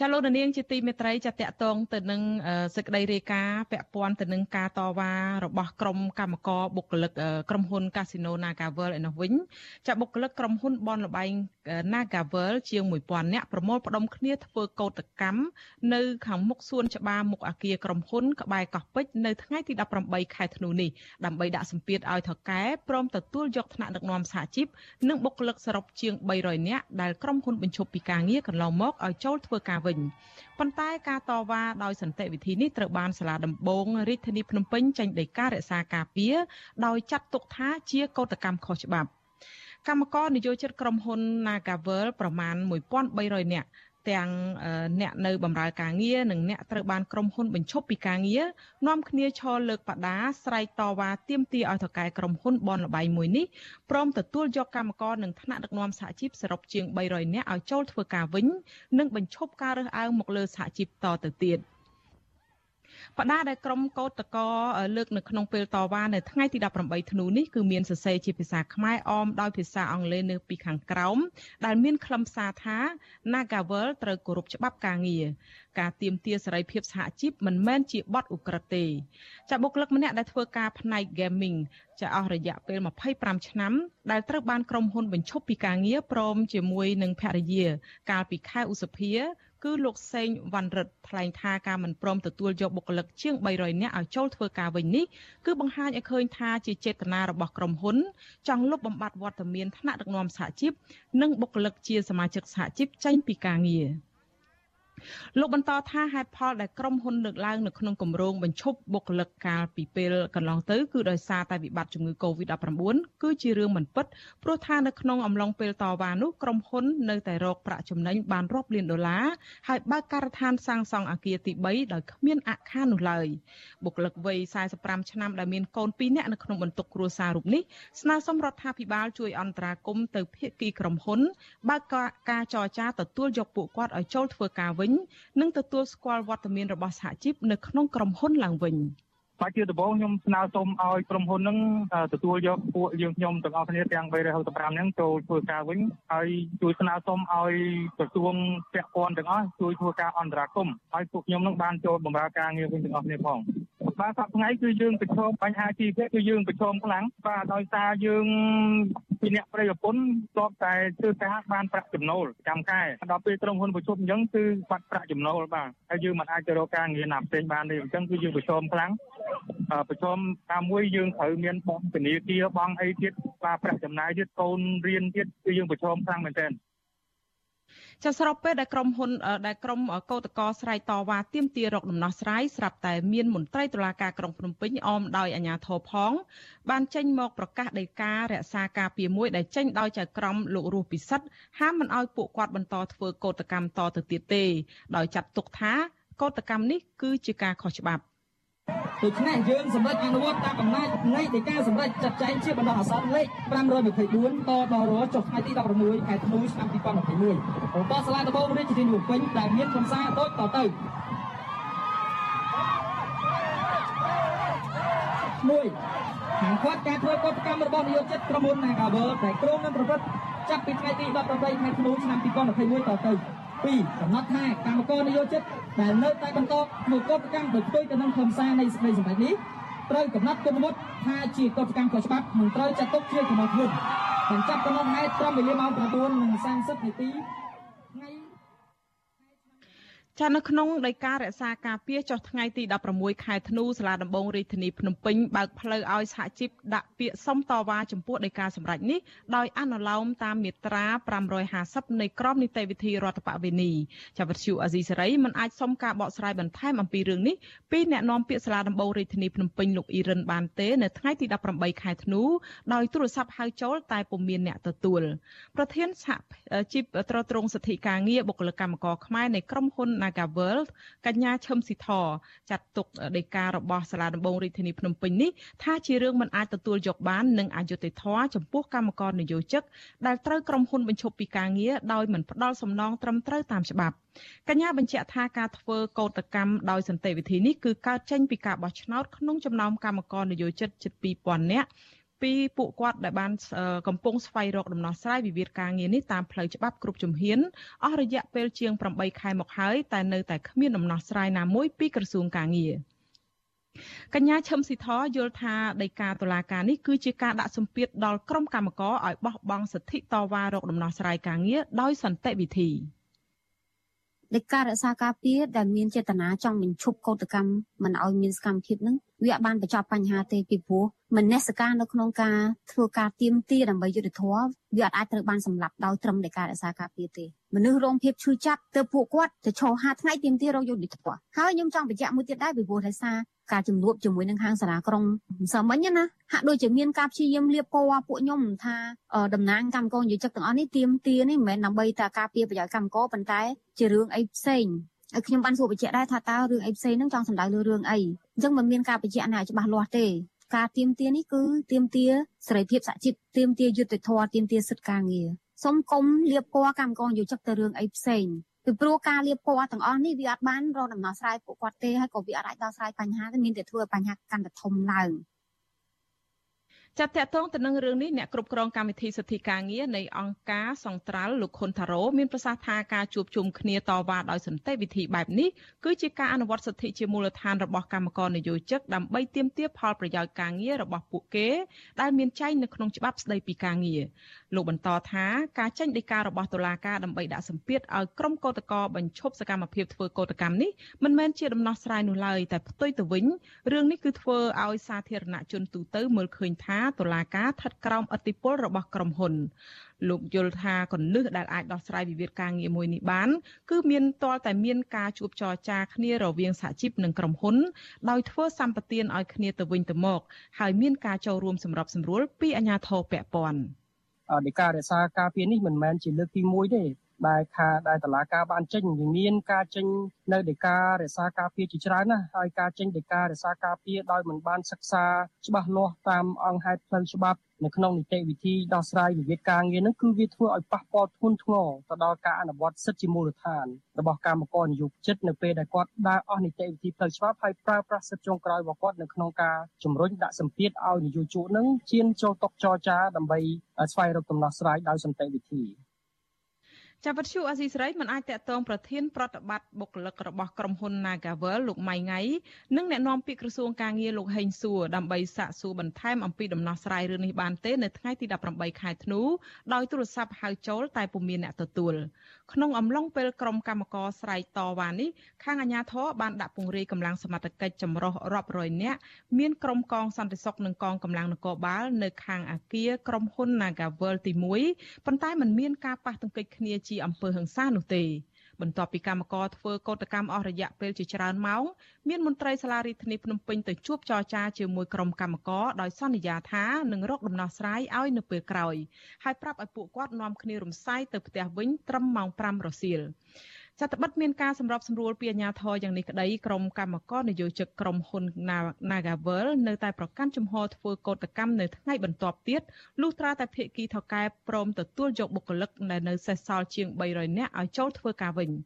ចាលោកនាងជាទីមេត្រីចាតកតងទៅនឹងសេចក្តីរាយការណ៍ពាក់ព័ន្ធទៅនឹងការតវ៉ារបស់ក្រុមកម្មករបុគ្គលិកក្រុមហ៊ុន Casino Nagavel ឯនោះវិញចាបុគ្គលិកក្រុមហ៊ុនបនលបែង Nagavel ជាង1000នាក់ប្រមូលផ្ដុំគ្នាធ្វើកោតកម្មនៅខាងមុខសួនច្បារមុខអគារក្រុមហ៊ុនក្បែរកោះពេជ្រនៅថ្ងៃទី18ខែធ្នូនេះដើម្បីដាក់សម្ពាធឲ្យថកែព្រមទទួលយកថ្នាក់ដឹកនាំសហជីពនិងបុគ្គលិកសរុបជាង300នាក់ដែលក្រុមហ៊ុនបញ្ឈប់ពីការងារកន្លងមកឲ្យចូលធ្វើការវិញប៉ុន្តែការតវ៉ាដោយសន្តិវិធីនេះត្រូវបានសាលាដំបងរាជធានីភ្នំពេញចេញដីការរក្សាការពារដោយចាត់ទុកថាជាកោតកម្មខុសច្បាប់កម្មករនយោជិតក្រុមហ៊ុន Nagavel ប្រមាណ1300នាក់ ទាំងអ្នកនៅបម្រើការងារនិងអ្នកត្រូវបានក្រុមហ៊ុនបញ្ឈប់ពីការងារនាំគ្នាឈរលើកបដាស្រែកតវ៉ាទាមទារឲ្យថកែក្រុមហ៊ុនបនលបៃមួយនេះព្រមទទួលយកកម្មករនិងថ្នាក់ដឹកនាំសហជីពសរុបជាង300នាក់ឲ្យចូលធ្វើការវិញ និងបញ្ឈប់ការរើសអើងមកលើសហជីពតទៅទៀត។ បដាដែលក្រុមកោតតកលើកនៅក្នុងពេលតវ៉ានៅថ្ងៃទី18ធ្នូនេះគឺមានសរសេរជាភាសាខ្មែរអមដោយភាសាអង់គ្លេសនៅពីខាងក្រោមដែលមានខ្លឹមសារថា Nagavel ត្រូវគោរពច្បាប់ការងារការទៀមទាសេរីភាពសហជីពមិនមែនជាបទឧក្រិដ្ឋទេចាបុគ្គលិកម្នាក់ដែលធ្វើការផ្នែក gaming ចាអស់រយៈពេល25ឆ្នាំដែលត្រូវបានក្រុមហ៊ុនបញ្ឈប់ពីការងារព្រមជាមួយនឹងភរិយា កាលពីខែឧសភា គឺលោកសេងវ៉ាន់រិទ្ធថ្លែងថាការមិនព្រមទទួលយកបុគ្គលិកជាង300នាក់ឲ្យចូលធ្វើការវិញនេះគឺបង្ហាញឲ្យឃើញថាជាចេតនារបស់ក្រុមហ៊ុន ចង់លុបបំបាត់វត្តមានថ្នាក់ដឹកនាំសហជីពនិងបុគ្គលិកជាសមាជិកសហជីពចេញពីការងារ។ លោកបន្តថាហេតុផលដែលក្រុមហ៊ុនលើកឡើងនៅក្នុងគម្រោងបញ្ឈប់បុគ្គលិកកាលពីពេលកន្លងទៅគឺដោយសារតែវិបត្តិជំងឺ Covid-19 គឺជារឿងមិនពិតព្រោះថានៅក្នុងអំឡុងពេលតវ៉ានោះក្រុមហ៊ុននៅតែរកប្រាក់ចំណេញបានរាប់លានដុល្លារហើយបើកការដ្ឋានសាងសង់អគារទី3ដោយគ្មានអក្ខារនោះឡើយបុគ្គលិកវ័យ45ឆ្នាំដែលមានកូន2នាក់នៅក្នុងបន្ទុកគ្រួសាររូបនេះស្នើសុំរដ្ឋាភិបាលជួយអន្តរាគមន៍ទៅភាគីក្រុមហ៊ុនបើកការចរចាទទួលយកពួកគាត់ឲ្យចូលធ្វើការវិញនិងទទួលស្គាល់វត្តមានរបស់សហជីពនៅក្នុងក្រុមហ៊ុនឡើងវិញបាទជាដំបូងខ្ញុំស្នើសុំឲ្យក្រុមហ៊ុននឹងទទួលយកពួកយើងខ្ញុំទាំងអស់គ្នាទាំង365ហ្នឹងចូលធ្វើការវិញហើយជួយស្នើសុំឲ្យក្រសួងពាក់ព័ន្ធទាំងអស់ជួយធ្វើការអន្តរាគមន៍ឲ្យពួកខ្ញុំនឹងបានចូលបម្រើការងារវិញទាំងអស់គ្នាផង បាទសប្តាហ៍ថ្ងៃគឺយើងប្រឈមបញ្ហាជីវភាពគឺយើងប្រឈមខ្លាំងបាទដោយសារយើងពីអ្នកប្រយោជន៍ទប់តែធ្វើការបានប្រាក់ចំណូលចាំខែដល់ពេលក្រុមហ៊ុនប្រជុំអញ្ចឹងគឺបាត់ប្រាក់ចំណូលបាទហើយយើងមិនអាចទៅរកការងារណាផ្សេងបានទេអញ្ចឹងគឺយើងប្រឈមខ្លាំងប្រឈមតាមមួយយើងត្រូវមានបងធនាគារបងអីទៀតបាទប្រាក់ចំណាយទៀតកូនរៀនទៀតគឺយើងប្រឈមខ្លាំងមែនទែន ចាស្របពេលដែលក្រុមហ៊ុនដែលក្រុមកោតកោស្រ័យតវ៉ាទាមទាររកដំណោះស្រាយស្រាប់តែមានមន្ត្រីតុលាការក្រុងភ្នំពេញអមដោយអាជ្ញាធរផង បានចេញមកប្រកាសដីការ រក្សាការពារមួយដែលចេញដោយចៅក្រមលោករស់ពិសិដ្ឋហាមមិនអោយពួកគាត់បន្តធ្វើកោតកម្មតទៅទៀតទេ ដោយចាត់ទុកថាកោតកម្មនេះគឺជាការខុសច្បាប់ ដូច្នេះយើងសម្រេចអនុវត្តតាមអំណាចនៃដីកាសម្រេចចាត់ចែងជាបណ្ដោះអាសន្នលេខ524តដល់រចុះថ្ងៃទី16ខែធ្នូឆ្នាំ2021បន្តសាលាដំបងរាជធានីភ្នំពេញដែលមានកំសាដូចតទៅមួយខាងគាត់ការធ្វើកតកម្មរបស់នយោជិតក្រុមហ៊ុន Nagavel ដែលក្រុមនឹងប្រព្រឹត្តចាប់ពីថ្ងៃទី18ខែធ្នូឆ្នាំ2021តទៅ 2កំណត់ថាកម្មករនយោជិតដែលនៅតែបន្តធ្វើកតកម្មដោយផ្ទុយទៅនឹងខ្លឹមសារនៃសេចក្តីសម្រេចនេះត្រូវកំណត់គុណវុឌ្ឍថាជាកតកម្មខុសច្បាប់មិនត្រូវចាត់ទុកជាកំណត់វុឌ្ឍបញ្ចប់កំណត់ហេតុត្រឹមវេលាម៉ោង9:30នាទី ចានៅក្នុងដីការក្សាការពារចុះថ្ងៃទី16ខែធ្នូសាលាដំបងរាជធានីភ្នំពេញបើកផ្លូវឲ្យសហជីពដាក់ពាក្យសុំតវ៉ាចំពោះដីកាសម្រេចនេះដោយអនុលោមតាមមាត្រា550នៃក្រមនីតិវិធីរដ្ឋបវេនីចាវិទ្យុអាស៊ីសេរីមិនអាចសុំការបកស្រាយបន្ថែមអំពីរឿងនេះពីអ្នកនាំពាក្យសាលាដំបងរាជធានីភ្នំពេញលោកអ៊ីរិនបានទេនៅថ្ងៃទី18ខែធ្នូដោយទូរស័ព្ទហៅចូលតែពុំមានអ្នកទទួលប្រធានសហជីពត្រួតត្រងសិទ្ធិការងារបុគ្គលិកកម្មករខ្មែរនៃក្រុមហ៊ុន Naga World កញ្ញាឈឹមស៊ីធចាត់ទុកដីការបស់សាលាដំបងរាជធានីភ្នំពេញនេះថាជារឿងមិនអាចទទួលយកបាននិងអយុត្តិធម៌ចំពោះកម្មករនយោជិកដែលត្រូវក្រុមហ៊ុនបញ្ឈប់ពីការងារដោយមិនផ្ដល់សំណងត្រឹមត្រូវតាមច្បាប់កញ្ញាបញ្ជាក់ថាការធ្វើកោតកម្មដោយសន្តិវិធីនេះគឺកើតចេញពីការបោះឆ្នោតក្នុងចំណោមកម្មករនយោជិតជិត2000នាក់ ពីពួកគាត់ដែលបានកំពុងស្វែងរកដំណោះស្រាយវិវាទការងារនេះតាមផ្លូវច្បាប់គ្រប់ជំហានអស់រយៈពេលជាង8ខែមកហើយតែនៅតែគ្មានដំណោះស្រាយណាមួយពីក្រសួងការងារកញ្ញាឈឹមស៊ីធយល់ថាដីកាតុលាការនេះគឺជាការដាក់សម្ពាធដល់ក្រុមកម្មករឲ្យបោះបង់សិទ្ធិតវ៉ារកដំណោះស្រាយការងារដោយសន្តិវិធីនៃការរក្សាការពារដែលមានចេតនាចង់បញ្ឈប់កោតកម្មមិនឲ្យមានសកម្មភាពនឹងវាបានបញ្ចប់បញ្ហាទេពីព្រោះ មនសិការនៅក្នុងការធ្វើការទៀមទាដើម្បីយុទ្ធធម៌វាអាចត្រូវបានសម្លាប់ដោយត្រឹមតែការរក្សាការពារទេមនុស្សរងភាពឈឺចាប់ទៅពួកគាត់ទៅឈរហាថ្ងៃទៀមទារកយុទ្ធធម៌ហើយខ្ញុំចង់បញ្ជាក់មួយទៀតដែរពីព្រោះថាសារការជំនួបជាមួយនឹងហាងសាលាក្រុងសាមិញណាហាក់ដូចជាមានការព្យាយាមលៀបពណ៌ពួកខ្ញុំថាតំណាងកម្មករនិយោជិកទាំងអស់នេះទៀមទានេះមិនមែនដើម្បីតែការពារប្រយោជន៍កម្មករប៉ុន្តែជារឿងអីផ្សេងហើយខ្ញុំបានសួរបញ្ជាក់ដែរថាតើរឿងអីផ្សេងហ្នឹងចង់សម្ដៅលើរឿងអីអញ្ចឹងមិនមានការបញ្ជាក់ណាច្បាស់លាស់ទេ ការទៀមទានេះគឺទៀមទាសេរីភាពសហជីពទៀមទាយុត្តិធម៌ទៀមទាសិទ្ធិការងារសូមកុំលៀបពណ៌កម្មករយោជិកទៅរឿងអីផ្សេងពីព្រោះការលៀបពណ៌ទាំងអស់នេះវាអត់បានរកដំណោះស្រាយពួកគាត់ទេហើយក៏វាអត់អាចដោះស្រាយបញ្ហាទេមានតែធ្វើឲ្យបញ្ហាកាន់តែធំឡើង ចាត់តកតងទៅនឹងរឿងនេះអ្នកគ្រប់គ្រងកម្មវិធីសិទ្ធិការងារនៃអង្គការសង្ត្រាល់លោកខុនថារ៉ូមានប្រសាសន៍ថាការជួបជុំគ្នាតវ៉ាដោយសន្តិវិធីបែបនេះគឺជាការអនុវត្តសិទ្ធិជាមូលដ្ឋានរបស់កម្មករនយោជិកដើម្បីទាមទារផលប្រយោជន៍ការងាររបស់ពួកគេដែលមានចែងនៅក្នុងច្បាប់ស្តីពីការងារលោកបន្តថាការចេញដីការបស់តុលាការដើម្បីដាក់សម្ពាធឲ្យក្រុមកោតក្របញ្ឈប់សកម្មភាពធ្វើកោតកម្មនេះមិនមែនជាដំណោះស្រាយនោះឡើយតែផ្ទុយទៅវិញរឿងនេះគឺធ្វើឲ្យសាធារណជនទូទៅមើលឃើញថាតុលាការស្ថិតក្រោមឥទ្ធិពលរបស់ក្រុមហ៊ុនលោកយល់ថាកលឹះដែលអាចដោះស្រាយវិវាទការងារមួយនេះបានគឺមានទាល់តែមានការជួបចរចាគ្នារវាងសហជីពនិងក្រុមហ៊ុនដោយធ្វើសម្បទានឲ្យគ្នាទៅវិញទៅមក ហើយមានការចូលរួមសម្របសម្រួលពីអាជ្ញាធរពាក់ព័ន្ធ នៃការរក្សាការពារនេះមិនមែនជាលើកទី1ទេ ដែលខាដែលតឡាការបានចេញវាមានការចេញនៅដីការរក្សាការពារជាច្រើនណាហើយការចេញដីការរក្សាការពារដោយមិនបានសិក្សាច្បាស់លាស់តាមអង្គហេតុផ្លូវច្បាប់នៅក្នុងនីតិវិធីដោះស្រាយវិវាទការងារនឹងគឺវាធ្វើឲ្យប៉ះពាល់ធ្ងន់ធ្ងរទៅដល់ការអនុវត្តសិទ្ធិជាមូលដ្ឋានរបស់កម្មករនយោជិតនៅពេលដែលគាត់ដើរអស់នីតិវិធីផ្លូវច្បាប់ហើយប្រើប្រាស់សិទ្ធិចុងក្រោយរបស់គាត់នៅក្នុងការជំរុញដាក់សម្ពាធឲ្យនយោជកនឹងជៀនចូលតុចរចាដើម្បីស្វែងរកដំណោះស្រាយដោយសន្តិវិធី ចាប់វិទ្យុអស៊ីសេរីមិនអាចតកតងប្រធានប្រតិបត្តិបុគ្គលិករបស់ក្រុមហ៊ុន Nagavel លោកម៉ៃងៃនិងអ្នកនាំពាក្យក្រសួងការងារលោកហេងសួរដើម្បីសាកសួរបន្ថែមអំពីដំណោះស្រាយរឿងនេះបានទេនៅថ្ងៃទី18ខែធ្នូដោយទូរស័ព្ទហៅចូលតែពុំមានអ្នកទទួល ក្នុងអំឡុងពេលក្រុមកម្មករស្រែកតវ៉ានេះខាងអាជ្ញាធរបានដាក់ពង្រាយកម្លាំងសមត្ថកិច្ចចម្រុះរាប់រយនាក់មានក្រុមកងសន្តិសុខនិងកងកម្លាំងនគរបាលនៅខាងអាគារក្រុមហ៊ុន Nagavel ទី1ប៉ុន្តែมันមានការប៉ះទង្គិចគ្នាជាអំពើហិង្សានោះទេ បន្ទាប់ពីកម្មករធ្វើកោតកម្មអស់រយៈពេលជាច្រើនម៉ោងមានមន្ត្រីសាលារដ្ឋាភិបាលភ្នំពេញទៅជួបចរចាជាមួយក្រុមកម្មករដោយសន្យាថានឹងរកដំណោះស្រាយឲ្យនៅពេលក្រោយហើយប្រាប់ឲ្យពួកគាត់នាំគ្នារំសាយទៅផ្ទះវិញត្រឹមម៉ោង5រសៀល ចតបិតមានការសម្របសម្រួលពីអាជ្ញាធរយ៉ាងនេះក្តីក្រុមកម្មករនយោជកក្រុមហ៊ុន Nagavel នៅតែប្រកាន់ជំហរធ្វើកោតកម្មនៅថ្ងៃបន្ទាប់ទៀតលុះត្រាតែភាគីថៅកែព្រមទទួលយកបុគ្គលិកដែលនៅសេសសល់ជាង300នាក់ឲ្យចូលធ្វើការវិញ។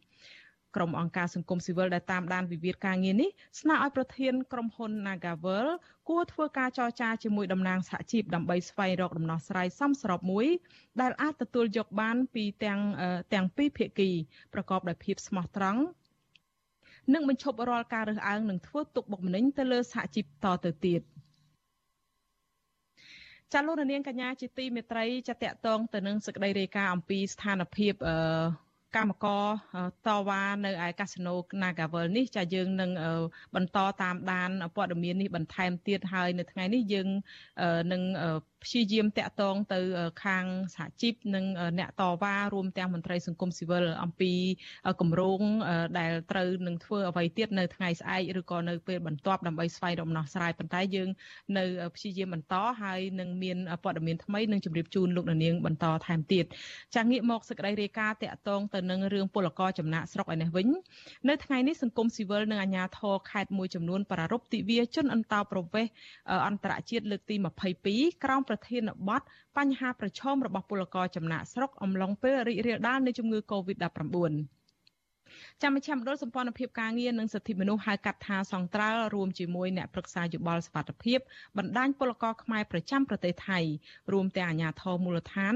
ក្រុមអង្គការសង្គមស៊ីវិលដែលតាមដានវិវាទការងារនេះស្នើឲ្យប្រធានក្រុមហ៊ុន Nagavel គួរធ្វើការចរចាជាមួយតំណាងសហជីពដើម្បីស្វែងរកដំណោះស្រាយសមស្របមួយ ដែលអាចទទួលយកបានពីទាំងទាំងពីរភាគីប្រកបដោយភាពស្មោះត្រង់និងបញ្ឈប់រាល់ការរើសអើងនិងធ្វើទុកបុកម្នេញទៅលើសហជីពតទៅទៀតចាលោកនាងកញ្ញាជាទីមេត្រីចាតកតងទៅនឹងសេចក្តីរាយការណ៍អំពីស្ថានភាពអឺ កម្មករតវ៉ានៅឯកាស៊ីណូ Nagavel នេះចាយើងនឹងបន្តតាមដានព័ត៌មាននេះបន្ថែមទៀតហើយនៅថ្ងៃនេះយើងនឹងព្យាយាមតាក់ទងទៅខាងសហជីពនិងអ្នកតវ៉ារួមទាំងមន្ត្រីសង្គមស៊ីវិលអំពីគម្រោងដែលត្រូវនឹងធ្វើអ្វីទៀតនៅថ្ងៃស្អែកឬក៏នៅពេលបន្ទាប់ដើម្បីស្វែងរកដំណោះស្រាយប៉ុន្តែយើងនៅព្យាយាមបន្តហើយនឹងមានព័ត៌មានថ្មីនឹងជម្រាបជូនលោកនាងបន្តថែមទៀតចាងាកមកសេចក្តីរាយការណ៍តាក់ទងទៅនឹងរឿងពលករចំណាក់ស្រុកឯនេះវិញនៅថ្ងៃនេះសង្គមស៊ីវិលនិងអាជ្ញាធរខេត្តមួយចំនួនប្រារព្ធទិវាជនអន្តោប្រវេសន៍អន្តរជាតិលើកទី22ក្រោមប្រធានបទបញ្ហាប្រឈមរបស់ពលករចំណាក់ស្រុកអំឡុងពេលរីករាលដាលនៃជំងឺ Covid-19 ចាំមជ្ឈមណ្ឌលសម្ព័ន្ធភាពការងារនិងសិទ្ធិមនុស្សហៅកាត់ថាសង្ត្រាល់រួមជាមួយអ្នកប្រឹក្សាយោបល់សុខភាពបណ្ដាញពលករខ្មែរប្រចាំប្រទេសថៃរួមទាំងអាជ្ញាធរមូលដ្ឋាន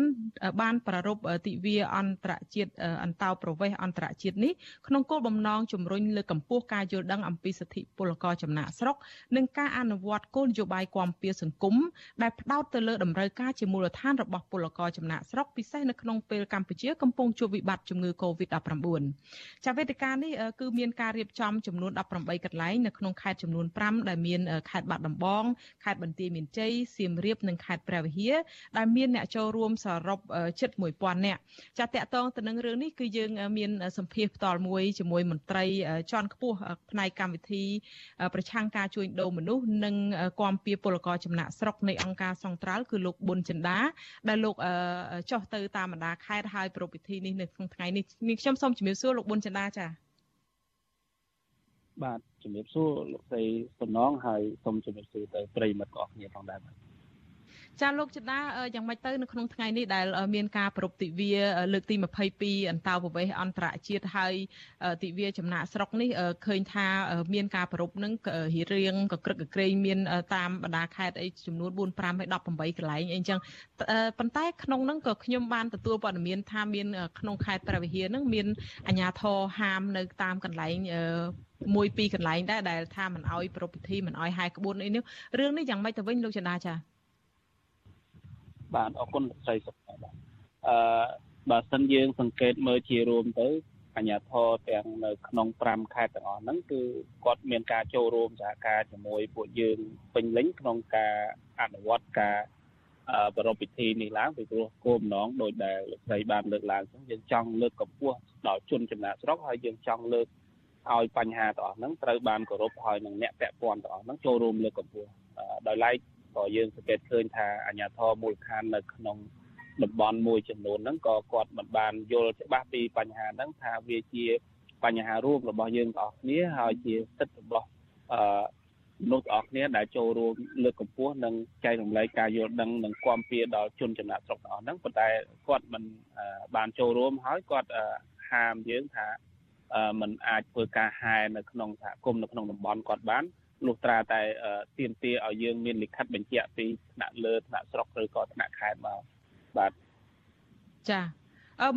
បានប្រារព្ធទិវាអន្តរជាតិអន្តោប្រវេសន៍អន្តរជាតិនេះក្នុងគោលបំណងជំរុញលើកកម្ពស់ការយល់ដឹងអំពីសិទ្ធិពលករចំណាក់ស្រុកនិងការអនុវត្តគោលនយោបាយគាំពៀសង្គមដែលផ្ដោតទៅលើតម្រូវការជាមូលដ្ឋានរបស់ពលករចំណាក់ស្រុកពិសេសនៅក្នុងពេលកម្ពុជាកំពុងជួបវិបត្តិជំងឺ Covid-19 ចាវេទិកានេះគឺមានការរៀបចំចំនួន18កន្លែងនៅក្នុងខេត្តចំនួន5ដែលមានខេត្តបាត់ដំបងខេត្តបន្ទាយមានជ័យសៀមរាបនិងខេត្តព្រះវិហារដែលមានអ្នកចូលរួមសរុបជិត1000នាក់ចាតកតងទៅនឹងរឿងនេះគឺយើងមានសម្ភាសផ្ទាល់មួយជាមួយមន្ត្រីជាន់ខ្ពស់ផ្នែកកម្មវិធី ប្រឆាំងការជួញដូរមនុស្សនិងគាំពៀពលករចំណាក់ស្រុកនៃអង្គការសង្ត្រាល់គឺលោកប៊ុនចិន្តាដែលលោកចោះទៅតាមបណ្ដាខេត្តហើយប្រពៃពិធីនេះនៅក្នុងថ្ងៃនេះខ្ញុំសូមជំរាបសួរលោកប៊ុនចិន្តាចា៎បាទជំរាបសួរលោកស្រីសំណងហើយសូមជំរាបសួរទៅប្រិយមិត្តទាំងអស់គ្នាផងដែរបាទ ចាលោកចិន្តាយ៉ាងម៉េចទៅនៅក្នុងថ្ងៃនេះដែលមានការប្រពៃទិវាលើកទី22អន្តោប្រវេសន៍អន្តរជាតិហើយទិវាចំណាក់ស្រុកនេះឃើញថាមានការប្រពៃនឹងរៀងកក្រឹកកក្រែងមានតាមបណ្ដាខេត្តអីចំនួន4 5ហើយ18កន្លែងអីចឹងប៉ុន្តែក្នុងហ្នឹងក៏ខ្ញុំបានទទួលព័ត៌មានថាមានក្នុងខេត្តព្រះវិហារហ្នឹងមានអាជ្ញាធរហាមនៅតាមកន្លែងមួយពីរកន្លែងដែរដែលថាមិនអោយប្រពៃពិធីមិនអោយហែក្បួនអីនេះរឿងនេះយ៉ាងម៉េចទៅវិញលោកចន្ទាចា បាទអរគុណលោកស្រីសុខបាទអឺបើសិនយើងសង្កេតមើលជារួមទៅអញ្ញាធរទាំងនៅក្នុង5ខេត្តទាំងអស់ហ្នឹងគឺគាត់មានការចូលរួមសហការជាមួយពួកយើងពេញលេញក្នុងការអនុវត្តការប្រពៃពិធីនេះឡើងពីព្រោះគោលបំណងដោយដែលលោកស្រីបានលើកឡើងអញ្ចឹងយើងចង់លើកកម្ពស់ដល់ជនចំណាក់ស្រុកហើយយើងចង់លើកឲ្យបញ្ហាទាំងអស់ហ្នឹងត្រូវបានគោរពហើយនឹងអ្នកពាក់ព័ន្ធទាំងអស់ហ្នឹងចូលរួមលើកកម្ពស់ដោយឡែក ក៏យើងសង្កេតឃើញថាអាជ្ញាធរមូលដ្ឋាននៅក្នុងតំបន់មួយចំនួនហ្នឹងក៏គាត់មិនបានយល់ច្បាស់ពីបញ្ហាហ្នឹងថាវាជាបញ្ហារួមរបស់យើងទាំងអស់គ្នាហើយជាសិទ្ធិរបស់អឺមនុស្សទាំងអស់គ្នាដែលចូលរួមលើកកម្ពស់និងចែករំលែកការយល់ដឹងនិងគាំពៀដល់ជនចំណាក់ស្រុកទាំងអស់ហ្នឹងប៉ុន្តែគាត់មិនបានចូលរួមហើយគាត់ហាមយើងថាมันអាចធ្វើការហែនៅក្នុងសហគមន៍នៅក្នុងតំបន់គាត់បាន លុះត្រាតែទៀមទាឲ្យយើងមានលិខិតបញ្ជាក់ពីថ្នាក់លើថ្នាក់ស្រុកឬក៏ថ្នាក់ខេត្តមកបាទចា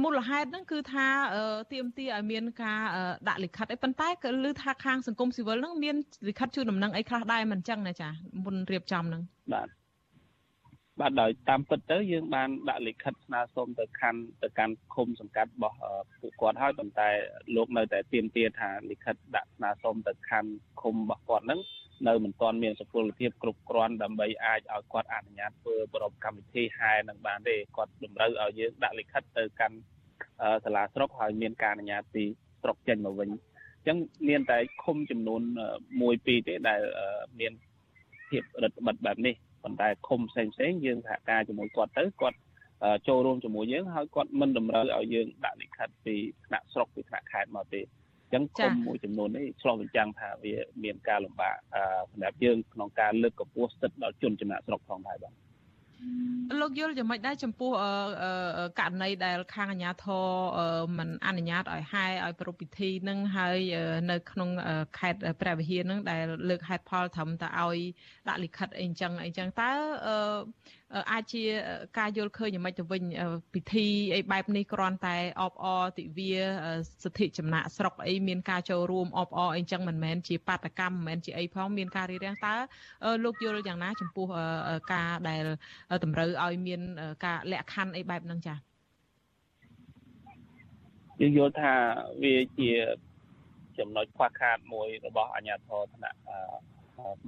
មូលហេតុហ្នឹងគឺថាទៀមទាឲ្យមានការដាក់លិខិតអីប៉ុន្តែក៏ឮថាខាងសង្គមស៊ីវិលហ្នឹងមានលិខិតជូនដំណឹងអីខ្លះដែរមិនអញ្ចឹងណាចាមុនរៀបចំហ្នឹងបាទ បាទដោយតាមពិតទៅយើងបានដាក់លិខិតស្នើសុំទៅខាន់ទៅកាន់ឃុំសង្កាត់របស់ពួកគាត់ហើយប៉ុន្តែលោកនៅតែទៀមទាថាលិខិតដាក់ស្នើសុំទៅខាន់ឃុំរបស់គាត់ហ្នឹងនៅមិនទាន់មានសុពលភាពគ្រប់គ្រាន់ដើម្បីអាចឲ្យគាត់អនុញ្ញាតធ្វើប្រពកម្មវិធីហែនឹងបានទេគាត់តម្រូវឲ្យយើងដាក់លិខិតទៅកាន់សាលាស្រុកហើយមានការអនុញ្ញាតពីស្រុកចេញមកវិញអញ្ចឹងមានតែឃុំចំនួន1 2ទេដែលមានភាពរដ្ឋបិទបែបនេះ ប៉ុន្តែឃុំផ្សេងផ្សេងយើងសហការជាមួយគាត់ទៅគាត់ចូលរួមជាមួយយើងហើយគាត់មិនតម្រូវឲ្យយើងដាក់លិខិតពីថ្នាក់ស្រុកពីថ្នាក់ខេត្តមកទេអញ្ចឹងគុំមួយចំនួននេះឆ្លុះបញ្ចាំងថាវាមានការលំបាកសម្រាប់យើងក្នុងការលើកកម្ពស់សិទ្ធិដល់ជនចំណាក់ស្រុកផងដែរបាទ លោកយល់យ៉ាងម៉េចដែរចំពោះករណីដែលខាងអាជ្ញាធរមិនអនុញ្ញាតឲ្យហែឲ្យប្រពៃពិធីនឹងហើយនៅក្នុងខេត្តព្រះវិហារនឹងដែលលើកហេតុផលត្រឹមតែឲ្យដាក់លិខិតអីអញ្ចឹងអីចឹងតើ អាចជាការយល់ឃើញយ៉ាងម៉េចទៅវិញពិធីអីបែបនេះគ្រាន់តែអបអរទិវាសិទ្ធិចំណាក់ស្រុកអីមានការចូលរួមអបអរអីចឹងមិនមែនជាបាតកម្មមិនមែនជាអីផងមានការរៀបរៀងតើលោកយល់យ៉ាងណា ចំពោះការដែលតម្រូវឲ្យមានការលក្ខខណ្ឌអីបែបហ្នឹងចា៎យើងយល់ថាវាជាចំណុចខ្វះខាតមួយរបស់អាជ្ញាធរថ្នាក់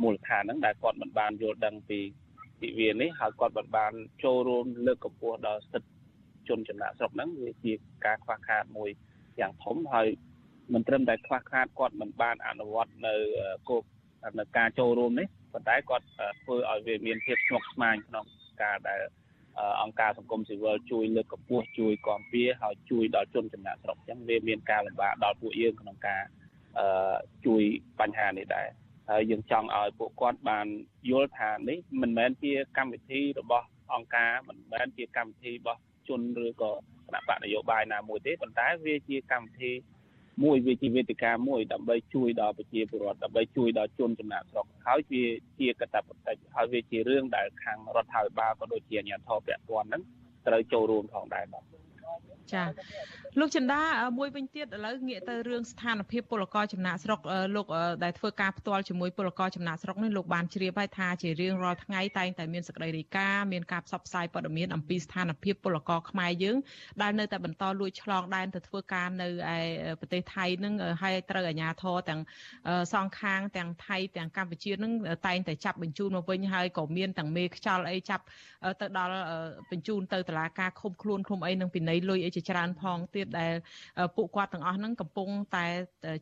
មូលដ្ឋានហ្នឹងដែលគាត់មិនបានយល់ដឹងពី ទិវានេះហើយគាត់បានបានចូលរួមលើកកម្ពស់ដល់សិទ្ធិជនចំណាក់ស្រុកហ្នឹងវាជាការខ្វះខាតមួយយ៉ាងធំហើយមិនត្រឹមតែខ្វះខាតគាត់មិនបានអនុវត្តនៅគោលនៅការចូលរួមនេះប៉ុន្តែគាត់ធ្វើឲ្យវាមានភាពស្មុគស្មាញក្នុងការដែលអង្គការសង្គមស៊ីវិលជួយលើកកម្ពស់ជួយគាំពៀហើយជួយដល់ជនចំណាក់ស្រុកអញ្ចឹងវាមានការលំបាកដល់ពួកយើងក្នុងការជួយបញ្ហានេះដែរ ហើយយើងចង់ឲ្យពួកគាត់បានយល់ថានេះមិនមែនជាកម្មវិធីរបស់អង្គការមិនមែនជាកម្មវិធីរបស់ជនឬក៏គណៈបកនយោបាយណាមួយទេប៉ុន្តែវាជាកម្មវិធីមួយវាជាវេទិកាមួយដើម្បីជួយដល់ប្រជាពលរដ្ឋដើម្បីជួយដល់ជនចំណាក់ស្រុកហើយវាជាកតាបតិចហើយវាជារឿងដែលខាងរដ្ឋាភិបាលក៏ដូចជាអាជ្ញាធរពាក់ព័ន្ធហ្នឹងត្រូវចូលរួមផងដែរបាទ ចាលោកចិន្តាមួយវិញទៀតឥឡូវងាកទៅរឿងស្ថានភាពពលករចំណាក់ស្រុកលោកដែលធ្វើការផ្ទាល់ជាមួយពលករចំណាក់ស្រុកនេះលោកបានជ្រាបហើយថាជារៀងរាល់ថ្ងៃតែងតែមានសេចក្តីរាយការណ៍មានការផ្សព្វផ្សាយព័ត៌មានអំពីស្ថានភាពពលករខ្មែរយើងដែលនៅតែបន្តលួចឆ្លងដែនទៅធ្វើការនៅឯប្រទេសថៃនឹងហើយត្រូវអាជ្ញាធរទាំងសងខាងទាំងថៃទាំងកម្ពុជានឹងតែងតែចាប់បញ្ជូនមកវិញហើយក៏មានទាំងមេខ្យល់អីចាប់ទៅដល់បញ្ជូនទៅតុលាការឃុំខ្លួនឃុំអីនឹងពិន័យលុយអីជាច្រើនផងទៀតដែលពួកគាត់ទាំងអស់ហ្នឹងកំពុងតែ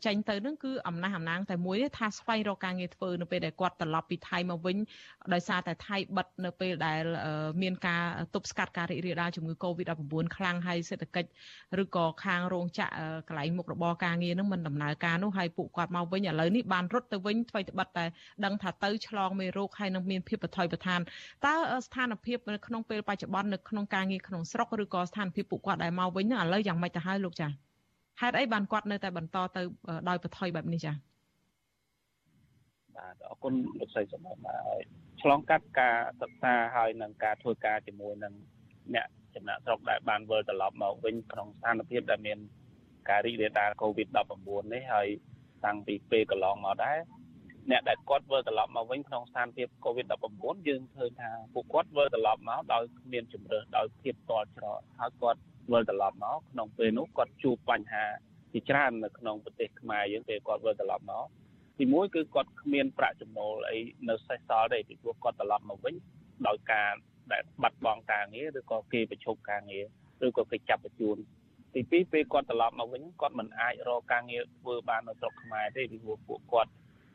ចេញទៅហ្នឹងគឺអំណះអំណាងតែមួយទេថាស្វែងរកការងារធ្វើនៅពេលដែលគាត់ត្រឡប់ពីថៃមកវិញដោយសារតែថៃបិទនៅពេលដែលមានការទប់ស្កាត់ការរីករាលដាលជំងឺ Covid-19 ខ្លាំងហើយសេដ្ឋកិច្ចឬក៏ខាងរោងចក្រកន្លែងមុខរបរការងារហ្នឹងមិនដំណើរការនោះហើយពួកគាត់មកវិញឥឡូវនេះបានរត់ទៅវិញថ្មីត្បិតតែដឹងថាទៅឆ្លងមេរោគហើយនឹងមានភាពបថុយប្រឋានតើស្ថានភាពនៅក្នុងពេលបច្ចុប្បន្ននៅក្នុងការងារក្នុងស្រុកឬក៏ស្ថានភាពពួកគាត់ដែលមកវិញហ្នឹងឥឡូវយ៉ាងម៉េចទៅហើយលោកចាហេតុអីបានគាត់នៅតែបន្តទៅដោយបថុយបែបនេះចាបាទអរគុណលោកស្រីសម្បត្តិបាទឆ្លងកាត់ការសិក្សាហើយនឹងការធ្វើការជាមួយនឹងអ្នកចំណាក់ស្រុកដែលបានវិលត្រឡប់មកវិញក្នុងស្ថានភាពដែលមានការរីករាលដាល COVID-19 នេះហើយតាំងពីពេលកន្លងមកដែរអ្នកដែលគាត់វិលត្រឡប់មកវិញក្នុងស្ថានភាព COVID-19 យើងឃើញថាពួកគាត់វិលត្រឡប់មកដោយគ្មានជំរើសដោយភាពតល់ច្រកហើយគាត់ វិលត្រឡប់មកក្នុងពេលនោះគាត់ជួបបញ្ហាជាច្រើននៅក្នុងប្រទេសខ្មែរយើងពេលគាត់វិលត្រឡប់មកទីមួយគឺគាត់គ្មានប្រាក់ចំណូលអីនៅសេសសល់ទេពីព្រោះគាត់ត្រឡប់មកវិញដោយការដែលបាត់បង់ការងារឬក៏គេប្រឈប់ការងារឬក៏គេចាប់បញ្ជូនទីពីរពេលគាត់ត្រឡប់មកវិញគាត់មិនអាចរកការងារធ្វើបាននៅស្រុកខ្មែរទេពីព្រោះពួកគាត់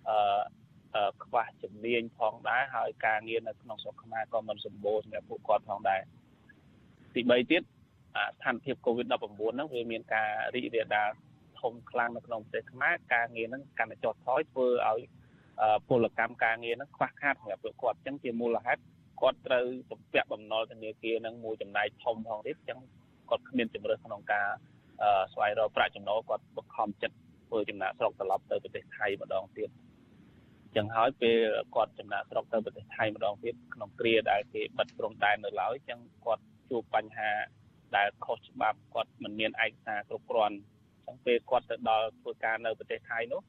អឺខ្វះជំនាញផងដែរហើយការងារនៅក្នុងស្រុកខ្មែរក៏មិនសម្បូរសម្រាប់ពួកគាត់ផងដែរទី3ទៀត ស្ថានភាព COVID-19 ហ្នឹងវាមានការរីករាលដាលធំខ្លាំងនៅក្នុងប្រទេសខ្មែរការងារហ្នឹងកាន់តែចុះថយធ្វើឲ្យពលកម្មការងារហ្នឹងខ្វះខាតសម្រាប់ពួកគាត់អញ្ចឹងជាមូលហេតុគាត់ត្រូវសំពាក់បំណុលធនាគារហ្នឹងមួយចំណែកធំផងទៀតអញ្ចឹងគាត់គ្មានជំរើសក្នុងការស្វែងរកប្រាក់ចំណូលគាត់បង្ខំចិត្តធ្វើចំណាក់ស្រុកត្រឡប់ទៅប្រទេសថៃម្ដងទៀតចឹងហើយពេលគាត់ចំណាក់ស្រុកទៅប្រទេសថៃម្ដងទៀតក្នុងគ្រាដែលគេបិទព្រំដែននៅឡើយចឹងគាត់ជួបបញ្ហា ដែលខុសច្បាប់គាត់មិនមានឯកសារគ្រប់គ្រាន់អញ្ចឹងពេលគាត់ទៅដល់ធ្វើការនៅប្រទេសថៃនោះ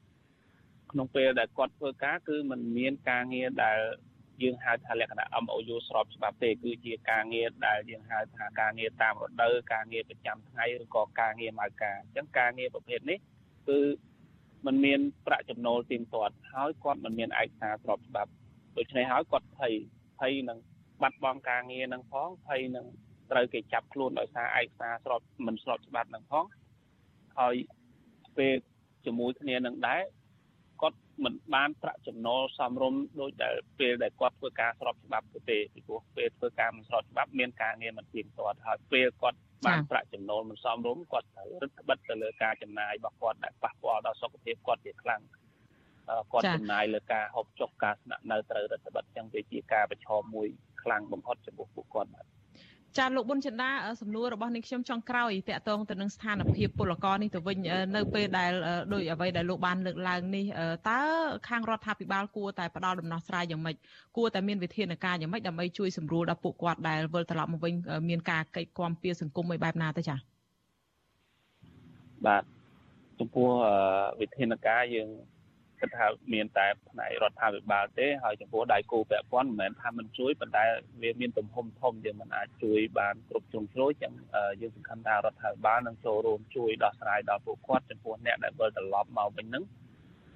ក្នុងពេលដែលគាត់ធ្វើការគឺมันមានការងារដែលយើងហៅថាលក្ខណៈ MOU ស្របច្បាប់ទេគឺជាការងារដែលយើងហៅថាការងារតាមរដូវការងារប្រចាំថ្ងៃឬក៏ការងារម៉ៅការអញ្ចឹងការងារប្រភេទនេះគឺมันមានប្រាក់ចំណូលទៀងទាត់ហើយគាត់មិនមានឯកសារស្របច្បាប់ដូច្នេះហើយគាត់ភ័យភ័យនឹងបាត់បង់ការងារនឹងផងភ័យនឹង ត្រូវគេចាប់ខ្លួនដោយសារឯកសារស្របមិនស្របច្បាប់នឹងផងហើយពេលជាមួយគ្នានឹងដែរគាត់មិនបានប្រាក់ចំណូលសមរម្យដូចដែលពេលដែលគាត់ធ្វើការស្របច្បាប់ទេពីព្រោះពេលធ្វើការមិនស្របច្បាប់មានការងារមិនទៀងទាត់ហើយពេលគាត់បានប្រាក់ចំណូលមិនសមរម្យគាត់ត្រូវរឹតបន្តឹងទៅលើការចំណាយរបស់គាត់ដែលប៉ះពាល់ដល់សុខភាពគាត់ជាខ្លាំងគាត់ចំណាយលើការហូបចុកការស្នាក់នៅត្រូវរដ្ឋបတ်ចឹងវាជាការប្រឈមមួយខ្លាំងបំផុតចំពោះពួកគាត់បាទ ចាលោកប៊ុនចិន្តាសំណួររបស់នាងខ្ញុំចង់ក្រោយតកតងទៅនឹងស្ថានភាពពលករនេះទៅវិញនៅពេលដែលដោយអ្វីដែលលោកបានលើកឡើងនេះតើខាងរដ្ឋាភិបាលគួរតែផ្ដល់ដំណោះស្រាយយ៉ាងម៉េចគួរតែមានវិធានការយ៉ាងម៉េចដើម្បីជួយសម្រួលដល់ពួកគាត់ដែលវិលត្រឡប់មកវិញមានការកិច្ចគាំពៀសង្គមមួយបែបណាទៅចា៎បាទចំពោះវិធានការយើង គិតថាមានតែផ្នែករដ្ឋាភិបាលទេហើយចំពោះដៃគូពាក់ព័ន្ធមិនមែនថាមិនជួយប៉ុន្តែវាមានទំហំធំយើងមិនអាចជួយបានគ្រប់ជ្រុងជ្រោយចឹងយើងសង្ឃឹមថារដ្ឋាភិបាលនឹងចូលរួមជួយដោះស្រាយដល់ពួកគាត់ចំពោះអ្នកដែលវិលត្រឡប់មកវិញនឹង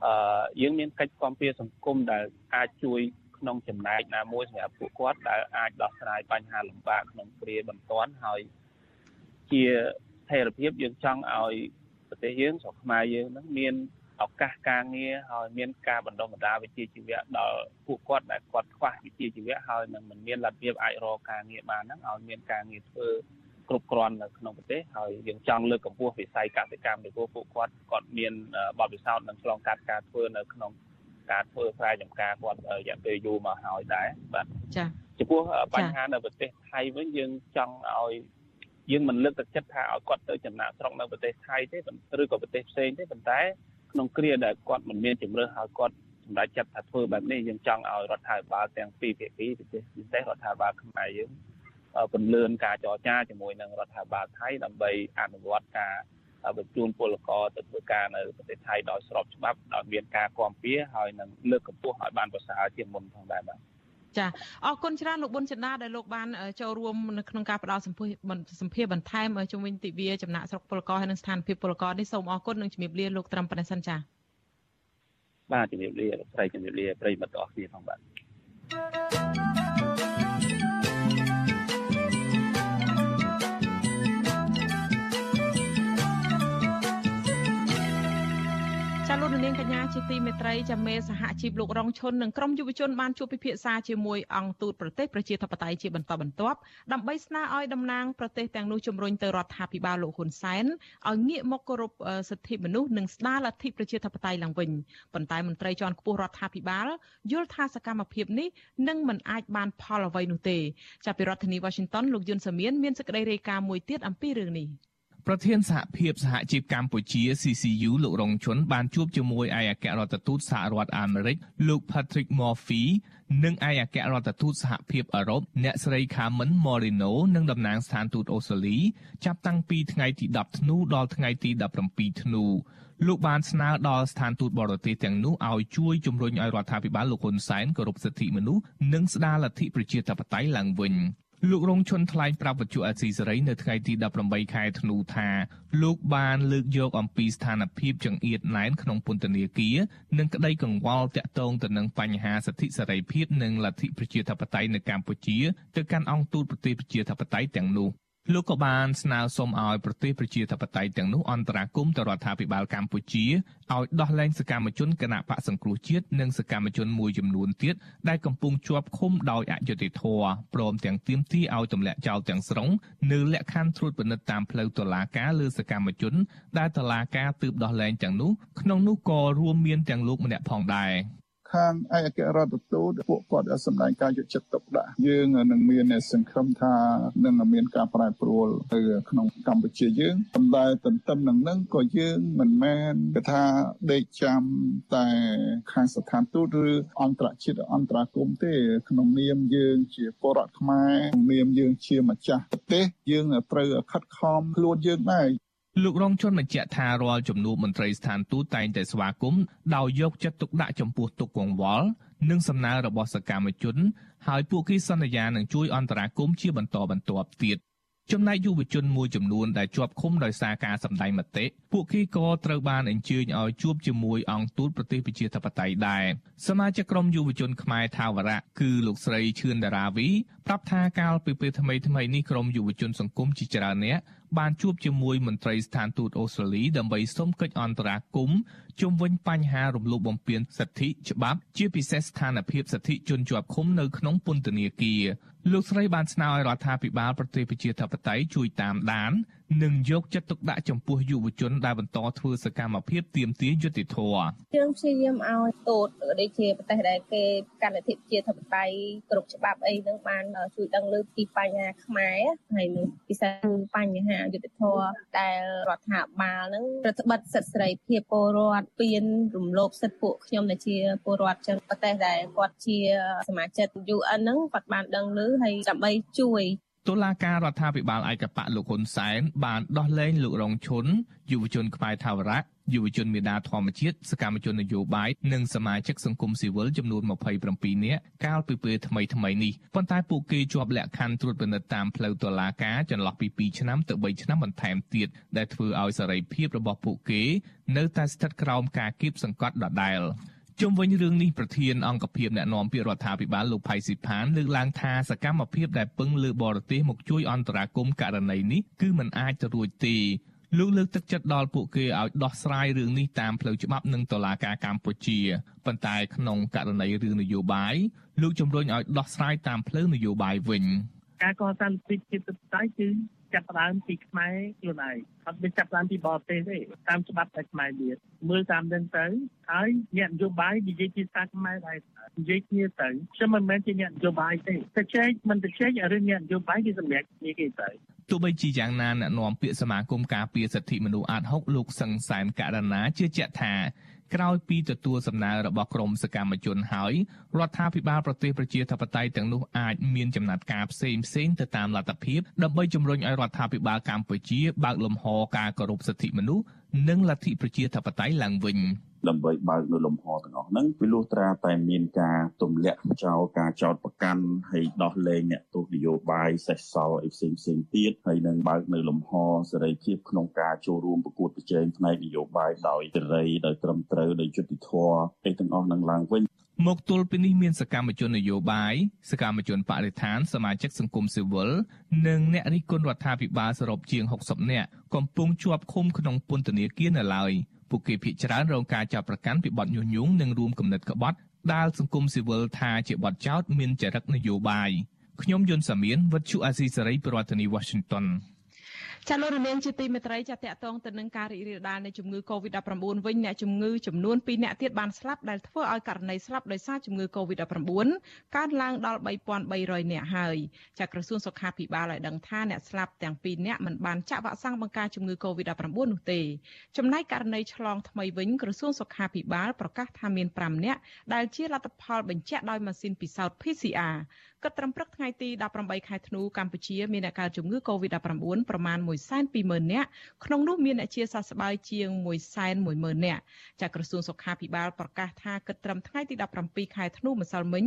អឺយើងមានកិច្ចគាំពៀសង្គមដែលអាចជួយក្នុងចំណែកណាមួយសម្រាប់ពួកគាត់ដែលអាចដោះស្រាយបញ្ហាលំបាកក្នុងគ្រាបន្ទាន់ហើយជាស្ថិរភាពយើងចង់ឲ្យប្រទេសយើងស្រុកខ្មែរយើងនឹងមាន ឱកាសការងារហើយមានការបណ្ដុះបណ្ដាលវិជ្ជាជីវៈដល់ពួកគាត់ដែលគាត់ខ្វះវិជ្ជាជីវៈហើយនឹងមិនមានលទ្ធភាពអាចរកការងារបានហ្នឹងឲ្យមានការងារធ្វើគ្រប់គ្រាន់នៅក្នុងប្រទេសហើយយើងចង់លើកកម្ពស់វិស័យកសិកម្មពីព្រោះពួកគាត់គាត់មានបទពិសោធន៍នឹងឆ្លងកាត់ការធ្វើនៅក្នុងការធ្វើស្រែចម្ការគាត់រយៈពេលយូរមកហើយដែរបាទចា៎ចំពោះបញ្ហានៅប្រទេសថៃវិញយើងចង់ឲ្យយើងមិនលើកទឹកចិត្តថាឲ្យគាត់ទៅចំណាក់ស្រុកនៅប្រទេសថៃទេឬក៏ប្រទេសផ្សេងទេប៉ុន្តែ ក្នុងគ្រាដែលគាត់មិនមានជំរឿហើយគាត់សម្រេចចិត្តថាធ្វើបែបនេះយើងចង់ឲ្យរដ្ឋាភិបាលទាំងពីរភាគីពិសេសពិសេសរដ្ឋាភិបាលខ្មែរយើងពន្លឿនការចរចាជាមួយនឹងរដ្ឋាភិបាលថៃដើម្បីអនុវត្តការបញ្ជូនពលករទៅធ្វើការនៅប្រទេសថៃដោយស្របច្បាប់ដោយមានការគាំពៀហើយនឹងលើកកម្ពស់ឲ្យបានប្រសើរជាងមុនផងដែរបាទ ចាអរគុណច្រើនលោកប៊ុនចិន្តាដែលលោកបានចូលរួមនៅក្នុងការផ្ដល់សម្ភារសម្ភារបន្ថែមជុំវិញទិវាចំណាក់ស្រុកពលករហើយនិងស្ថានភាពពលករនេះសូមអរគុណនិងជំរាបលាលោកត្រឹមប៉ុណ្ណេះសិនចាបាទជំរាបលាលោកស្រីជំរាបលាប្រិយមិត្តអរគ្នាផងបាទ លោកនាងកញ្ញាជាទីមេត្រីចាមេសហជីពលោករងឈុននិងក្រុមយុវជនបានជួបពិភាក្សាជាមួយអង្គទូតប្រទេសប្រជាធិបតេយ្យជាបន្តបន្ទាប់ដើម្បីស្នើឲ្យតំណាងប្រទេសទាំងនោះជំរុញទៅរដ្ឋាភិបាលលោកហ៊ុនសែនឲ្យងាកមកគោរពសិទ្ធិមនុស្សនិងស្ដារលទ្ធិប្រជាធិបតេយ្យឡើងវិញប៉ុន្តែមន្ត្រីជាន់ខ្ពស់រដ្ឋាភិបាលយល់ថាសកម្មភាពនេះនឹងមិនអាចបានផលអ្វីនោះទេចាប់ពីរដ្ឋធានី Washington លោកយុនសាមៀនមានសេចក្តីរាយការណ៍មួយទៀតអំពីរឿងនេះ ប្រធានសហភាពសហជីពកម្ពុជា CCU លោករងជុនបានជួបជាមួយឯកអគ្គរដ្ឋទូតសហរដ្ឋអាមេរិកលោក Patrick Murphy និងឯកអគ្គរដ្ឋទូតសហភាពអឺរ៉ុបអ្នកស្រី Carmen Moreno និងតំណាងស្ថានទូតអូស្ត្រាលីចាប់តាំងពីថ្ងៃទី10ធ្នូដល់ថ្ងៃទី17ធ្នូលោកបានស្នើដល់ស្ថានទូតបរទេសទាំងនោះឲ្យជួយជំរុញឲ្យរដ្ឋាភិបាលលោកហ៊ុនសែនគោរពសិទ្ធិមនុស្សនិងស្ដារលទ្ធិប្រជាធិបតេយ្យឡើងវិញ។ លោករងឈុនថ្លែងប្រាប់វិទ្យុអេស៊ីសេរីនៅថ្ងៃទី18ខែធ្នូថាលោកបានលើកយកអំពីស្ថានភាពចង្អៀតណែនក្នុងពន្ធនាគារនិងក្តីកង្វល់តាក់ទងទៅនឹងបញ្ហាសិទ្ធិសេរីភាពនិងលទ្ធិប្រជាធិបតេយ្យនៅកម្ពុជាទៅកាន់អង្គទូតប្រទេសប្រជាធិបតេយ្យទាំងនោះ លោកក៏បានស្នើសុំឲ្យប្រទេសប្រជាធិបតេយ្យទាំងនោះអន្តរាគមន៍ទៅរដ្ឋាភិបាលកម្ពុជាឲ្យដោះលែងសកម្មជនគណៈបកសង្គ្រោះជាតិនិងសកម្មជនមួយចំនួនទៀតដែលកំពុងជាប់ឃុំដោយអយុត្តិធម៌ព្រមទាំងទាមទារឲ្យទម្លាក់ចោលទាំងស្រុងនៅលក្ខខណ្ឌត្រួតពិនិត្យតាមផ្លូវតុលាការលើសកម្មជនដែលតុលាការទើបដោះលែងទាំងនោះក្នុងនោះក៏រួមមានទាំងលោកម្នាក់ផងដែរ ខាងឯកអគ្គរដ្ឋទូតពួកគាត់សម្ដែងការយកចិត្តទុកដាក់យើងនឹងមានសង្ឃឹមថានឹងមានការប្រែប្រួលទៅក្នុងកម្ពុជាយើងប៉ុន្តែទន្ទឹមនឹងនឹងក៏យើងមិនមែនគេថាដេកចាំតែខាងស្ថានទូតឬអន្តរជាតិអន្តរាគមន៍ទេ ក្នុងនាមយើងជាពលរដ្ឋខ្មែរក្នុងនាមយើងជាម្ចាស់ប្រទេសយើងត្រូវខិតខំខ្លួនយើងដែរ លោករងជនបញ្ជាក់ថារាល់ជំនួបមន្ត្រីស្ថានទូតតែងតែស្វាគមន៍ដោយយកចិត្តទុកដាក់ចំពោះទុកកង្វល់និងសំណើរបស់សកម្មជន ហើយពួកគេសន្យានឹងជួយអន្តរាគមន៍ជាបន្តបន្ទាប់ទៀតចំណែកយុវជនមួយចំនួនដែលជាប់ឃុំដោយសារការសម្ដែងមតិ ពួកគេក៏ត្រូវបានអញ្ជើញឲ្យជួបជាមួយអង្គទូតប្រទេសប្រជាធិបតេយ្យដែរសមាជិកក្រុមយុវជនខ្មែរថាវរៈគឺលោកស្រីឈឿនដារាវីប្រាប់ថាកាលពីពេលថ្មីថ្មីនេះក្រុមយុវជនសង្គមជាច្រើនអ្នកបានជួបជាមួយមន្ត្រីស្ថានទូតអូស្ត្រាលីដើម្បីសុំកិច្ចអន្តរាគមន៍ជុំវិញបញ្ហារំលោភបំពានសិទ្ធិច្បាប់ជាពិសេសស្ថានភាពសិទ្ធិជនជាប់ឃុំនៅក្នុងពន្ធនាគារលោកស្រីបានស្នើឲ្យរដ្ឋាភិបាលប្រទេសប្រជាធិបតេយ្យជួយតាមដាន និងយកចិត្តទុកដាក់ចំពោះយុវជនដែលបន្តធ្វើសកម្មភាពទាមទារយុត្តិធម៌យើងព្យាយាមឲ្យតូតដូចជាប្រទេសដែលគេកាន់លទ្ធិប្រជាធិបតេយ្យគ្រប់ច្បាប់អីហ្នឹងបានជួយដឹងលើពីបញ្ហាខ្មែរហើយនឹងពិសេសបញ្ហាយុត្តិធម៌ដែលរដ្ឋាភិបាលហ្នឹងប្រតិបត្តិសិទ្ធិសេរីភាពពលរដ្ឋពៀនរំលោភសិទ្ធិពួកខ្ញុំដែលជាពលរដ្ឋចឹងប្រទេសដែលគាត់ជាសមាជិក UN ហ្នឹងគាត់បានដឹងលើហើយដើម្បីជួយ តុលាការរដ្ឋាភិបាលឯកបៈលោកហ៊ុនសែនបានដោះលែងលោករងឈុនយុវជនខ្មែរថាវរៈយុវជនមេដាធម្មជាតិសកម្មជននយោបាយនិងសមាជិកសង្គមស៊ីវិលចំនួន27នាក់កាលពីពេលថ្មីថ្មីនេះប៉ុន្តែពួកគេជាប់លក្ខខណ្ឌត្រួតពិនិត្យតាមផ្លូវតុលាការចន្លោះពី2ឆ្នាំទៅ3ឆ្នាំបន្ថែមទៀតដែលធ្វើឲ្យសេរីភាពរបស់ពួកគេនៅតែស្ថិតក្រោមការគៀបសង្កត់ដដែល ជុំវិញរឿងនេះប្រធានអង្គភិបអ្នកណែនាំពាក្យរដ្ឋាភិបាលលោកផៃស៊ីផានលើកឡើងថាសកម្មភាពដែលពឹងលើបរទេសមកជួយអន្តរាគមន៍ករណីនេះគឺមិនអាចទៅរួចទេលោកលើកទឹកចិត្តដល់ពួកគេឲ្យដោះស្រាយរឿងនេះតាមផ្លូវច្បាប់និងតុលាការកម្ពុជាប៉ុន្តែក្នុងករណីរឿងនយោបាយលោកជំរុញឲ្យដោះស្រាយតាមផ្លូវនយោបាយវិញការកសាងពីជាតិតៃគឺ ចាប់ផ្ដើមពីខ្មែរខ្លួនឯងអត់មានចាប់ផ្ដើមពីបរទេសទេតាមច្បាប់តែខ្មែរមានមើលតាមនឹងទៅហើយអ្នកនយោបាយនិយាយជាសាខ្មែរដែរនិយាយគ្នាទៅខ្ញុំមិនមែនជាអ្នកនយោបាយទេតែចែកមិនទៅចែករឿងអ្នកនយោបាយគឺសម្រាប់គ្នាគេទៅទោះបីជាយ៉ាងណាអ្នកនាំពាក្យសមាគមការពារសិទ្ធិមនុស្សអាត6លោកសឹងសែនករណាជឿជាក់ថា ក្រោយពីទទួលសំណើរបស់ក្រមសកម្មជនហើយរដ្ឋាភិបាលប្រទេសប្រជាធិបតេយ្យទាំងនោះអាចមានចំណាត់ការផ្សេងផ្សេងទៅតាមលទ្ធភាពដើម្បីជំរុញឲ្យរដ្ឋាភិបាលកម្ពុជាបើកលំហការគោរពសិទ្ធិមនុស្ស និងលទ្ធិប្រជាធិបតេយ្យឡើងវិញ។ដើម្បីបើកនៅលំហទាំងអស់ហ្នឹងពីលុះត្រាតែមានការទម្លាក់ចោលការចោតប្រកាន់ហើយដោះលែងអ្នកទោសនយោបាយសេសសល់អីផ្សេងផ្សេងទៀតហើយនឹងបើកនៅលំហសេរីភាពក្នុងការចូលរួមប្រកួតប្រជែងផ្នែកនយោបាយដោយសេរីដោយត្រឹមត្រូវដោយយុត្តិធម៌អីទាំងអស់នឹងឡើងវិញ មកទល់ពេលនេះមានសកម្មជននយោបាយសកម្មជនបរិស្ថានសមាជិកសង្គមស៊ីវិលនិងអ្នករិះគន់រដ្ឋាភិបាលសរុបជាង60នាក់កំពុងជាប់ឃុំក្នុងពន្ធនាគារនៅឡើយពួកគេភ័យច្រើនរងការចាប់ប្រកាន់ពីបទញុះញង់និងរួមគំនិតក្បត់ដែលសង្គមស៊ីវិលថាជាបទចោទមានចរិតនយោបាយខ្ញុំយុនសាមៀនវិទ្យុអាស៊ីសេរីប្រធានាធិបតី Washington ចាលោករនាងជាទីមេត្រីចាតកតងទៅនឹងការរីករាលដាលនៃជំងឺ Covid-19 វិញអ្នកជំងឺចំនួន2អ្នកទៀតបានស្លាប់ដែលធ្វើឲ្យករណីស្លាប់ដោយសារជំងឺ Covid-19 កើនឡើងដល់3300អ្នកហើយចាក្រសួងសុខាភិបាលឲ្យដឹងថាអ្នកស្លាប់ទាំង2អ្នកមិនបានចាក់វ៉ាក់សាំងបង្ការជំងឺ Covid-19 នោះទេចំណែកករណីឆ្លងថ្មីវិញក្រសួងសុខាភិបាលប្រកាសថាមាន5អ្នកដែលជាលទ្ធផលបញ្ជាក់ដោយម៉ាស៊ីនពិសោធន៍ PCR គិតត្រឹមព្រឹកថ្ងៃទី18ខែធ្នូកម្ពុជាមានអ្នកកើតជំងឺ Covid-19 ប្រមាណ120,000នាក់ក្នុងនោះមានអ្នកជាសះស្បើយជាង110,000នាក់ចាក្រសួងសុខាភិបាលប្រកាសថាគិតត្រឹមថ្ងៃទី17ខែធ្នូម្សិលមិញ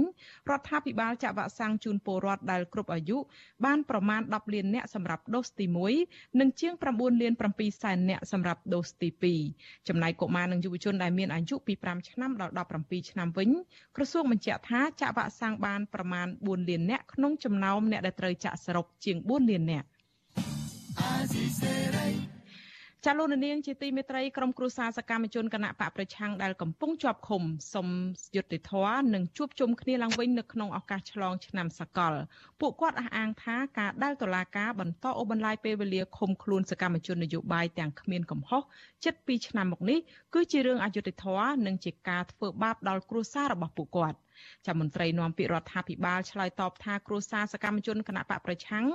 រដ្ឋាភិបាលចាក់វ៉ាក់សាំងជូនពលរដ្ឋដែលគ្រប់អាយុបានប្រមាណ10លាននាក់សម្រាប់ដូសទី1និងជាង9លាន7សែននាក់សម្រាប់ដូសទី2ចំណែកកុមារនិងយុវជនដែលមានអាយុពី5ឆ្នាំដល់17ឆ្នាំវិញក្រសួងបញ្ជាក់ថាចាក់វ៉ាក់សាំងបានប្រមាណ4 4លាននាក់ក្នុងចំណោមអ្នកដែលត្រូវចាក់សរុបជាង4លាននាក់ចាលោកនាងជាទីមេត្រីក្រុមគ្រួសារសកម្មជនគណៈបកប្រឆាំងដែលកំពុងជាប់ឃុំសុំយុត្តិធម៌និងជួបជុំគ្នាឡើងវិញនៅក្នុងឱកាសឆ្លងឆ្នាំសកលពួកគាត់អះអាងថាការដែលតុលាការបន្តអូសបន្លាយពេលវេលាឃុំខ្លួនសកម្មជននយោបាយទាំងគ្មានកំហុសជិត2ឆ្នាំមកនេះគឺជារឿងអយុត្តិធម៌និងជាការធ្វើបាបដល់គ្រួសាររបស់ពួកគាត់។ ចាំមន្ត្រីនាំពាក្យរដ្ឋាភិបាលឆ្លើយតបថាគ្រួសារសកម្មជនគណៈបកប្រឆាំង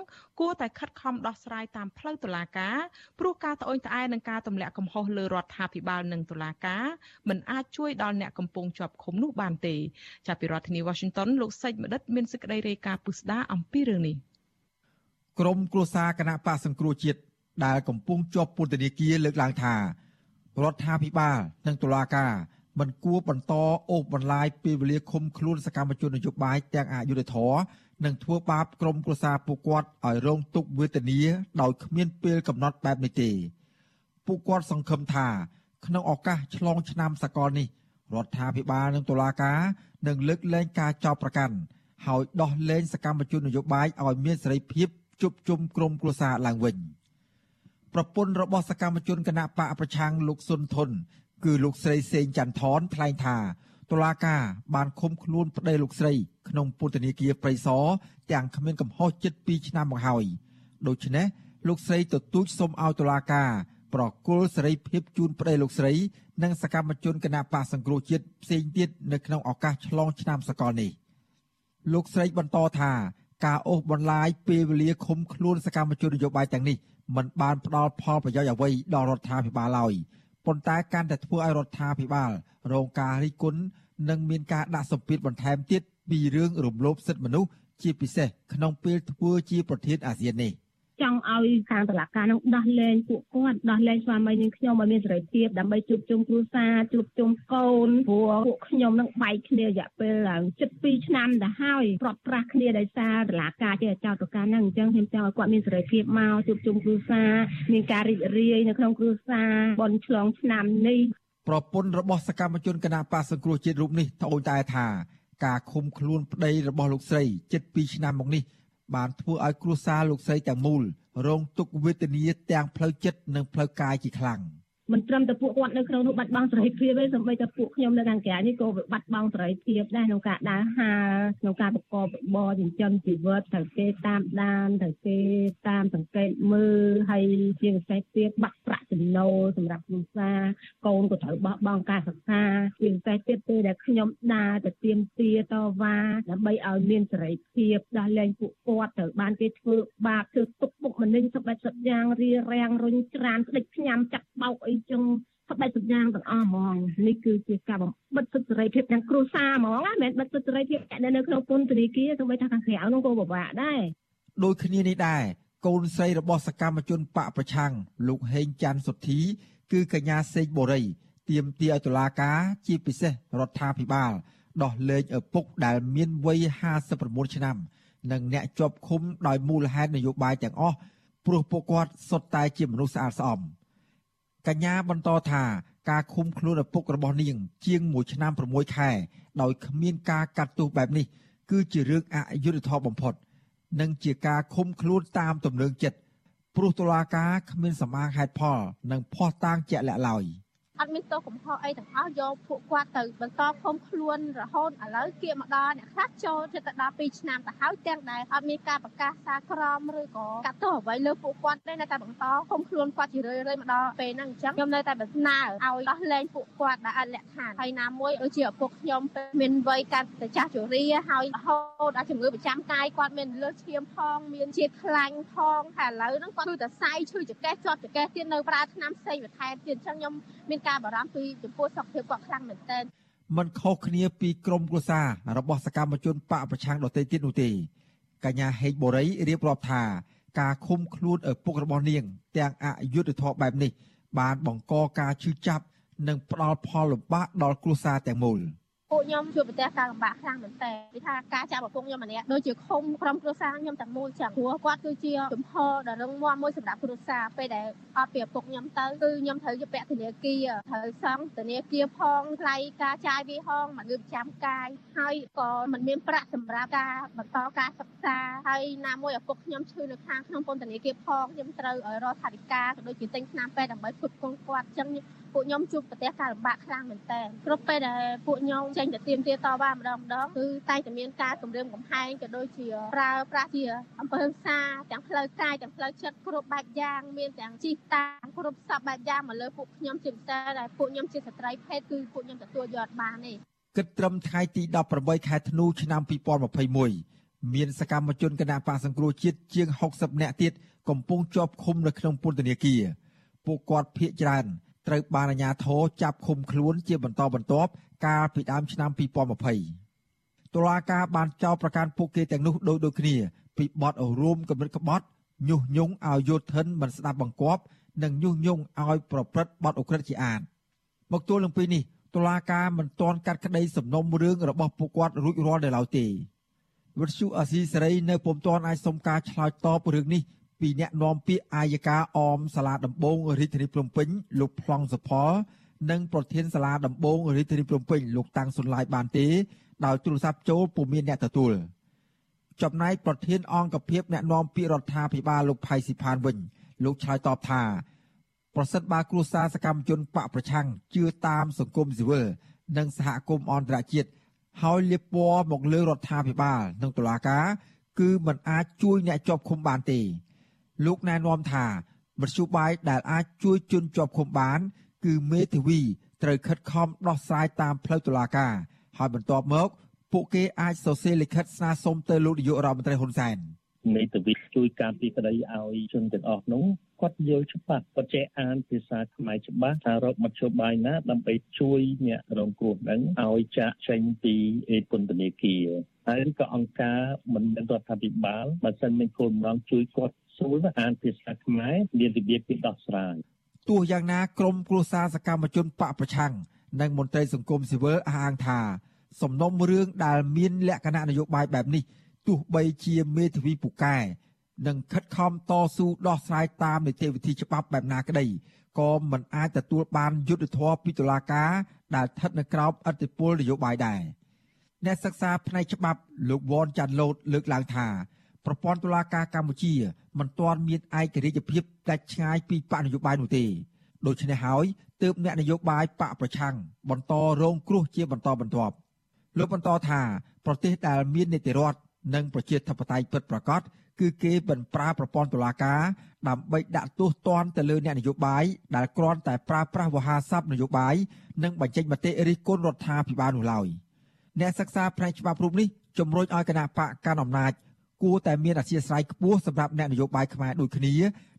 គួរតែខិតខំដោះស្រាយតាមផ្លូវតុលាការព្រោះការត្អូញត្អែនឹងការទម្លាក់កំហុសលើរដ្ឋាភិបាលនិងតុលាការមិនអាចជួយដល់អ្នកកំពុងជាប់ឃុំនោះបានទេចាប់ពីរដ្ឋធានី Washington លោកសេចមនិតមានសេចក្តីរាយការណ៍ពុស្ដាអំពីរឿងនេះក្រមគ្រួសារគណៈបកសង្គ្រោះជាតិដែលកំពុងជាប់ពន្ធនាគារលើកឡើងថារដ្ឋាភិបាលនិងតុលាការ មិនគួរបន្តអូសបន្លាយពេលវេលាឃុំខ្លួនសកម្មជននយោបាយទាំងអយុធធរនិងធ្វើបាបក្រុមគ្រួសារពួកគាត់ឲ្យរងទុក្ខវេទនាដោយគ្មានពេលកំណត់បែបនេះទេពួកគាត់សង្ឃឹមថាក្នុងឱកាសឆ្លងឆ្នាំសកលនេះរដ្ឋាភិបាលនិងតុលាការនឹងលើកលែងការចោទប្រកាន់ហើយដោះលែងសកម្មជននយោបាយឲ្យមានសេរីភាពជួបជុំក្រុមគ្រួសារឡើងវិញប្រពន្ធរបស់សកម្មជនគណៈបកប្រឆាំងលោកសុនធន គឺលោកស្រីសេងចន្ទថនថ្លែងថាតុលាការបានឃុំខ្លួនប្តីលោកស្រី ក្នុងពន្ធនាគារព្រៃសរទាំងគ្មានកំហុសជិត2ឆ្នាំមកហើយដូច្នេះលោកស្រីទទូចសុំឲ្យតុលាការប្រគល់សេរីភាពជូនប្តីលោកស្រី និងសកម្មជនគណៈបកសង្គ្រោះជាតិផ្សេងទៀតនៅក្នុងឱកាសឆ្លងឆ្នាំសកលនេះលោកស្រីបន្តថាការអូសបន្លាយពេលវេលាឃុំខ្លួនសកម្មជននយោបាយទាំងនេះមិនបានផ្ដល់ផលប្រយោជន៍អ្វីដល់រដ្ឋាភិបាលឡើយ ប៉ុន្តែកាន់តែធ្វើឲ្យរដ្ឋាភិបាលរងការរិះគន់និងមានការដាក់សម្ពាធបន្ថែមទៀតពីរឿងរំលោភសិទ្ធិមនុស្សជាពិសេសក្នុងពេលធ្វើជាប្រធានអាស៊ាននេះ។ ចង់ឲ្យខាងតុលាការនឹងដោះលែងពួកគាត់ដោះលែងស្វាមីនឹងខ្ញុំឲ្យមានសេរីភាពដើម្បីជួបជុំគ្រួសារជួបជុំកូនព្រោះពួកខ្ញុំនឹងបែកគ្នារយៈពេលជិត2ឆ្នាំទៅហើយប្រត់ប្រាស់គ្នាដោយសារតុលាការជាចោទប្រកាន់ហ្នឹងអញ្ចឹងខ្ញុំចង់ឲ្យគាត់មានសេរីភាពមកជួបជុំគ្រួសារមានការរីករាយនៅក្នុងគ្រួសារបនឆ្លងឆ្នាំនេះប្រពន្ធរបស់សកម្មជនគណៈបកសង្គ្រោះជាតិរូបនេះត្អូញត្អែថាការឃុំខ្លួនប្តីរបស់លោកស្រីជិត2ឆ្នាំមកនេះ បានធ្វើឲ្យគ្រួសារលោកស្រីទាំងមូលរងទុក្ខវេទនាទាំងផ្លូវចិត្តនិងផ្លូវកាយជាខ្លាំង។ មិនត្រឹមតែពួកគាត់នៅក្នុងនោះបាត់បង់សេរីភាពទេសូម្បីតែពួកខ្ញុំនៅខាងក្រៅនេះក៏បាត់បង់សេរីភាពដែរក្នុងការដើរហើរក្នុងការប្រកបរបរចិញ្ចឹមជីវិតត្រូវគេតាមដានត្រូវគេតាមសង្កេតមើលហើយជាពិសេសទៀតបាត់ប្រាក់ចំណូលសម្រាប់គ្រួសារកូនក៏ត្រូវបោះបង់ការសិក្សាជាពិសេសទៀតពេលដែលខ្ញុំដើរទៅទៀមទាតវ៉ាដើម្បីឲ្យមានសេរីភាពដោះលែងពួកគាត់ត្រូវបានគេធ្វើបាបធ្វើទុកបុកម្នេញសពបែបសពយ៉ាងរារាំងរុញច្រានផ្ដិចផ្ញើចាក់បោកអីចឹងស្បែកសម្យ៉ាងទាំងអស់ហ្មងនេះគឺជាការបំបិទសិទ្ធិសេរីភាពទាំងគ្រួសារហ្មងណាមិនមែនបិទសិទ្ធិសេរីភាពអ្នកនៅក្នុងពន្ធនាគារទោះបីថាខាងក្រៅនោះក៏ពិបាកដែរដូចគ្នានេះដែរកូនស្រីរបស់សកម្មជនបកប្រឆាំងលោកហេងច័ន្ទសុធី គឺកញ្ញាសេកបូរីទាមទារឲ្យតុលាការជាពិសេសរដ្ឋាភិបាលដោះលែងឪពុកដែលមានវ័យ59ឆ្នាំ និងអ្នកជាប់ឃុំដោយមូលហេតុនយោបាយទាំងអស់ព្រោះពួកគាត់សុទ្ធតែជាមនុស្សស្អាតស្អំ។ កញ្ញាបន្តថាការឃុំខ្លួនឪពុករបស់នាង ជាង1ឆ្នាំ6ខែ ដោយគ្មានការកាត់ទោសបែបនេះគឺជារឿងអយុត្តិធម៌បំផុត និងជាការឃុំខ្លួនតាមទំនឹងចិត្តព្រោះតុលាការគ្មានសម្អាងហេតុផល និងភ័ស្តុតាងជាក់លាក់ឡើយ។ អត់មានទោសកំហុសអីទាំងអស់យកពួកគាត់ទៅបន្តឃុំខ្លួនរហូតឥឡូវគៀកមកដល់អ្នកខ្លះចូលជិតទៅដល់2ឆ្នាំទៅហើយទាំងដែលអត់មានការប្រកាសសារក្រមឬក៏កាត់ទោសអ្វីលើពួកគាត់ទេនៅតែបន្តឃុំខ្លួនគាត់ជារឿយៗមកដល់ពេលហ្នឹងអញ្ចឹងខ្ញុំនៅតែបំស្នើឲ្យដោះលែងពួកគាត់ដែលអត់លក្ខខណ្ឌហើយណាមួយដូចជាឪពុកខ្ញុំមានវ័យកាន់តែចាស់ជរាហើយរហូតដល់ជំងឺប្រចាំកាយគាត់មានលើសឈាមផងមានជាតិខ្លាញ់ផងហើយឥឡូវហ្នឹងគាត់គឺតែសាយឈឺចង្កេះជាប់ចង្កេះទៀតនៅប្រើថ្នាំផ្សេងបន្ថែមទៀតអញ្ចឹងខ្ញុំមានការបារម្ភពីចំពោះសុខភាពគាត់ខ្លាំងមែនទែនมันខុសគ្នាពីក្រមគ្រួសាររបស់សកម្មជនបកប្រឆាំងដទៃទៀតនោះទេកញ្ញាហេងបូរីរៀបរាប់ថាការឃុំខ្លួនឪពុករបស់នាង ទាំងអយុធធម៌បែបនេះ បានបង្កការឈឺចាប់និងផ្ដល់ផលលំបាកដល់គ្រួសារទាំងមូល ពួកខ្ញុំជួបប្រទះការលំបាកខ្លាំងមែនតើពីថាការចាប់ឪពុកខ្ញុំម្នាក់ដូចជាឃុំក្រុមគ្រួសារខ្ញុំទាំងមូលចឹងព្រោះគាត់គឺជាជំហរដ៏រឹងមាំមួយសម្រាប់គ្រួសារពេលដែលអត់ពីឪពុកខ្ញុំទៅគឺខ្ញុំត្រូវយកពាក់ធនាគារត្រូវសង់ធនាគារផងថ្លៃការចាយវាហងមកលើប្រចាំកាយហើយក៏មិនមានប្រាក់សម្រាប់ការបន្តការសិក្សាហើយណាមួយឪពុកខ្ញុំឈឺនៅខាងក្នុងពន្ធនាគារផងខ្ញុំត្រូវរកថវិកាក៏ដូចជាទិញថ្នាំពេទ្យដើម្បីផ្គត់ផ្គង់គាត់ចឹងពួកខ្ញុំជួបប្រទះការលំបាកខ្លាំងមែនតើគ្រប់ពេលដែលពួកខ្ញុំចេញទៅទៀមទាតវ៉ាម្ដងម្ដងគឺតែតែមានការគម្រាមកំហែងក៏ដូចជាប្រើប្រាស់ជាអំពើហិង្សាទាំងផ្លូវកាយទាំងផ្លូវចិត្តគ្រប់បែបយ៉ាងមានទាំងជីកតាមគ្រប់សពបែបយ៉ាងមកលើពួកខ្ញុំជាពិសេសដែលពួកខ្ញុំជាស្ត្រីភេទគឺពួកខ្ញុំទទួលយកបានទេគិតត្រឹមថ្ងៃទី18ខែធ្នូឆ្នាំ2021មានសកម្មជនគណៈបកសង្គ្រោះជាតិជាង60នាក់ទៀតកំពុងជាប់ឃុំនៅក្នុងពន្ធនាគារពួកគាត់ភ័យច្រើន ត្រូវបានអាជ្ញាធរចាប់ឃុំខ្លួនជាបន្តបន្ទាប់កាលពីដើមឆ្នាំ2020តុលាការបានចោទប្រកាន់ពួកគេទាំងនោះដោយដូចគ្នាពីបទរួមគំនិតក្បត់ញុះញង់ឲ្យយោធិនមិនស្ដាប់បង្គាប់និងញុះញង់ឲ្យប្រព្រឹត្តបទអក្រិតជាអាតមកទល់នឹងពេលនេះតុលាការមិនទាន់កាត់ក្តីសំណុំរឿងរបស់ពួកគាត់រួចរាល់នៅឡើយទេវិទ្យុអាស៊ីសេរីនៅពុំទាន់អាចសុំការឆ្លើយតបរឿងនេះ ពីអ្នកនាំពាក្យអាយកាអមសាលាដំបងរាជធានីភ្នំពេញលោកប្លង់សុផលនិងប្រធានសាលាដំបងរាជធានីភ្នំពេញលោកតាំងសុនឡាយបានទេដោយទូរស័ព្ទចូលពុំមានអ្នកទទួលចំណែកប្រធានអង្គភិបអ្នកនាំពាក្យរដ្ឋាភិបាលលោកផៃស៊ីផានវិញលោកឆ្លើយតបថាប្រសិទ្ធបើគ្រួសារសកម្មជនបកប្រឆាំងជឿតាមសង្គមស៊ីវិលនិងសហគមន៍អន្តរជាតិហើយលៀបពណ៌មកលើរដ្ឋាភិបាលនិងតុលាការគឺมันអាចជួយអ្នកជាប់ឃុំបានទេ លោកណែនាំថាមធ្យោបាយដែលអាចជួយជន់ជាប់ឃុំបាន គឺមេធាវីត្រូវខិតខំដោះស្រាយតាមផ្លូវតុលាការហើយបន្ទាប់មកពួកគេអាចសរសេរលិខិតស្នើសុំទៅលោកនាយករដ្ឋមន្ត្រីហ៊ុនសែនមេធាវីជួយការពីក្តីឲ្យជនទាំងអស់នោះគាត់យល់ច្បាស់គាត់ចេះអានភាសាខ្មែរច្បាស់ថារកមធ្យោបាយណា ដើម្បីជួយអ្នករងគ្រោះហ្នឹងឲ្យចាក់ចេញពីពន្ធនាគារហើយក៏អង្គការមិនមែនរដ្ឋាភិបាលបើសិនមានគោលបំណងជួយគាត់ ស្រួលអានភាសាខ្មែរមានរបៀបពីដោះស្រាយទោះយ៉ាងណាក្រមគ្រួសារសកម្មជនបកប្រឆាំងនិងមន្ត្រីសង្គមស៊ីវិលអះអាងថា សំណុំរឿងដែលមានលក្ខណៈនយោបាយបែបនេះទោះបីជាមេធាវីពូកែនិងខិតខំតស៊ូដោះស្រាយតាមនីតិវិធីច្បាប់បែបណាក្តីក៏មិនអាចទទួលបានយុត្តិធម៌ពីតុលាការដែលស្ថិតនៅក្រោមអធិបុលនយោបាយដែរអ្នកសិក្សាផ្នែកច្បាប់លោកវ៉នចាន់ឡូតលើកឡើងថា ប្រព័ន្ធតុលាការកម្ពុជាមិនទាន់មានឯករាជ្យភាពដាច់ឆ្ងាយពីបកនយោបាយនោះទេដូច្នេះហើយទើបអ្នកនយោបាយបកប្រឆាំងបន្តរងគ្រោះជាបន្តបន្ទាប់លោកបន្តថាប្រទេសដែលមាននីតិរដ្ឋនិងប្រជាធិបតេយ្យពិតប្រាកដគឺគេមិនប្រើប្រព័ន្ធតុលាការដើម្បីដាក់ទោសទណ្ឌទៅលើអ្នកនយោបាយដែលគ្រាន់តែប្រើប្រាស់វោហារស័ព្ទនយោបាយនិងបញ្ចេញមតិរិះគន់រដ្ឋាភិបាលនោះឡើយអ្នកសិក្សាផ្នែកច្បាប់រូបនេះជំរុញឲ្យគណៈបកកាន់អំណាច គួរតែមានអធិស្ឋានខ្ពស់សម្រាប់អ្នកនយោបាយខ្មែរដូចគ្នា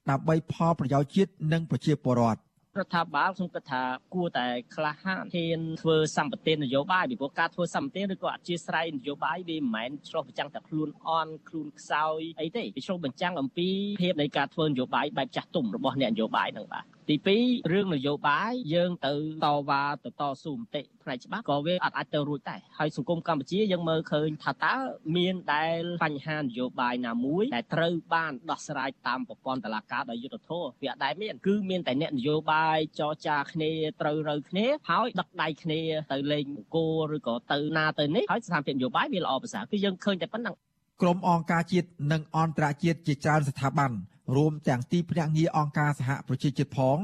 ដើម្បីផលប្រយោជន៍ជាតិនិងប្រជាពលរដ្ឋរដ្ឋាភិបាលខ្ញុំគិតថាគួរតែក្លាហានហ៊ានធ្វើសម្បទាននយោបាយពីព្រោះការធ្វើសម្បទានឬក៏អធិស្ឋាននយោបាយវាមិនមែនឆ្លុះបញ្ចាំងតែខ្លួនអន់ខ្លួនខ្សោយអីទេវាឆ្លុះបញ្ចាំងអំពីភាពនៃការធ្វើនយោបាយបែបចាស់ទុំរបស់អ្នកនយោបាយហ្នឹងបាទ ទី2រឿងនយោបាយយើងទៅតវ៉ាទៅតស៊ូមតិផ្នែកច្បាប់ក៏វាអត់អាចទៅរួចដែរហើយសង្គមកម្ពុជាយើងមើលឃើញថាតើមានដែលបញ្ហានយោបាយណាមួយដែលត្រូវបានដោះស្រាយតាមប្រព័ន្ធតុលាការដោយយុត្តិធម៌វាអត់ដែលមានគឺមានតែអ្នកនយោបាយចរចាគ្នាត្រូវរើគ្នាហើយដឹកដៃគ្នាទៅលេងអង្គរឬក៏ទៅណាទៅនេះហើយស្ថានភាពនយោបាយវាល្អប្រសើរគឺយើងឃើញតែប៉ុណ្្នឹងក្រុមអង្គការជាតិនិងអន្តរជាតិជាច្រើនស្ថាប័ន រួមទាំងទីភ្នាក់ងារអង្គការសហប្រជាជាតិផង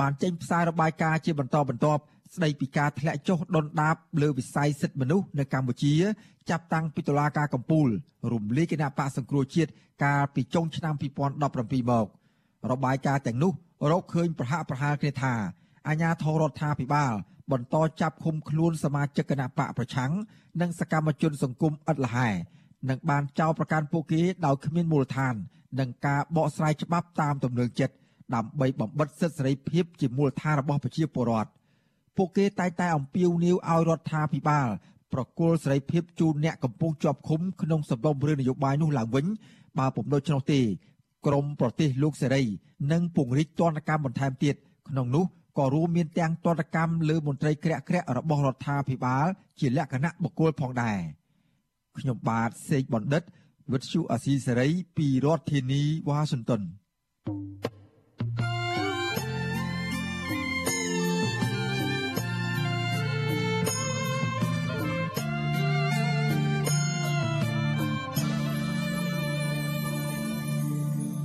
បានចេញផ្សាយរបាយការណ៍ជាបន្តបន្ទាប់ស្ដីពីការធ្លាក់ចុះដុនដាបលើវិស័យសិទ្ធិមនុស្សនៅកម្ពុជា ចាប់តាំងពីតុលាការកំពូលរំលាយគណៈបកសង្គ្រោះជាតិកាលពីចុងឆ្នាំ2017មករបាយការណ៍ទាំងនោះរកឃើញប្រហាក់ប្រហែលគ្នាថាអាញាធររដ្ឋាភិបាលបន្តចាប់ឃុំខ្លួនសមាជិកគណៈបកប្រឆាំងនិងសកម្មជនសង្គមឥតលហែ និងបានចោទប្រកាន់ពួកគេដោយគ្មានមូលដ្ឋាន និងការបកស្រាយច្បាប់តាមទំនឹងចិត្តដើម្បីបំបិទសិទ្ធិសេរីភាពជាមូលដ្ឋានរបស់ប្រជាពលរដ្ឋពួកគេតែងតែអំពាវនាវឲ្យរដ្ឋាភិបាលប្រគល់សេរីភាពជូនអ្នកកំពុងជាប់ឃុំក្នុងសំណុំរឿងនយោបាយនោះឡើងវិញបើពុំដូច្នោះទេក្រមប្រទេសលោកសេរីនឹងពង្រីកទណ្ឌកម្មបន្ថែមទៀតក្នុងនោះក៏រួមមានទាំងទណ្ឌកម្មលើមន្ត្រីក្រាក់ក្រាក់របស់រដ្ឋាភិបាល ជាលក្ខណៈបុគ្គលផងដែរ ខ្ញុំបាទសេកបណ្ឌិតវិទ្យុអាស៊ីសេរីពីរដ្ឋធានីវ៉ាស៊ីនតោន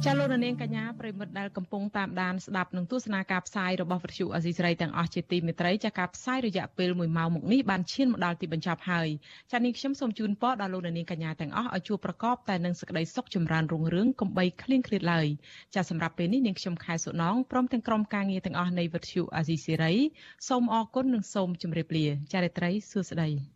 ចាលោកនាងកញ្ញាប្រិមិត្តដែលកំពុងតាមដានស្ដាប់នឹងទស្សនាការផ្សាយរបស់វិទ្យុអេស៊ីស្រីទាំងអស់ជាទីមេត្រីចាការផ្សាយរយៈពេល1ម៉ោងមកនេះបានឈានមកដល់ទីបញ្ចប់ហើយចានេះខ្ញុំសូមជូនពរដល់លោកនាងកញ្ញាទាំងអស់ឲ្យជួបប្រកបតែនឹងសេចក្តីសុខចម្រើនរុងរឿងកំបីគ្លៀងគ្លាតឡើយចាសម្រាប់ពេលនេះនាងខ្ញុំខែសុណងព្រមទាំងក្រុមការងារទាំងអស់នៃវិទ្យុអេស៊ីស្រីសូមអរគុណនិងសូមជម្រាបលាចារិត្រីសួស្តី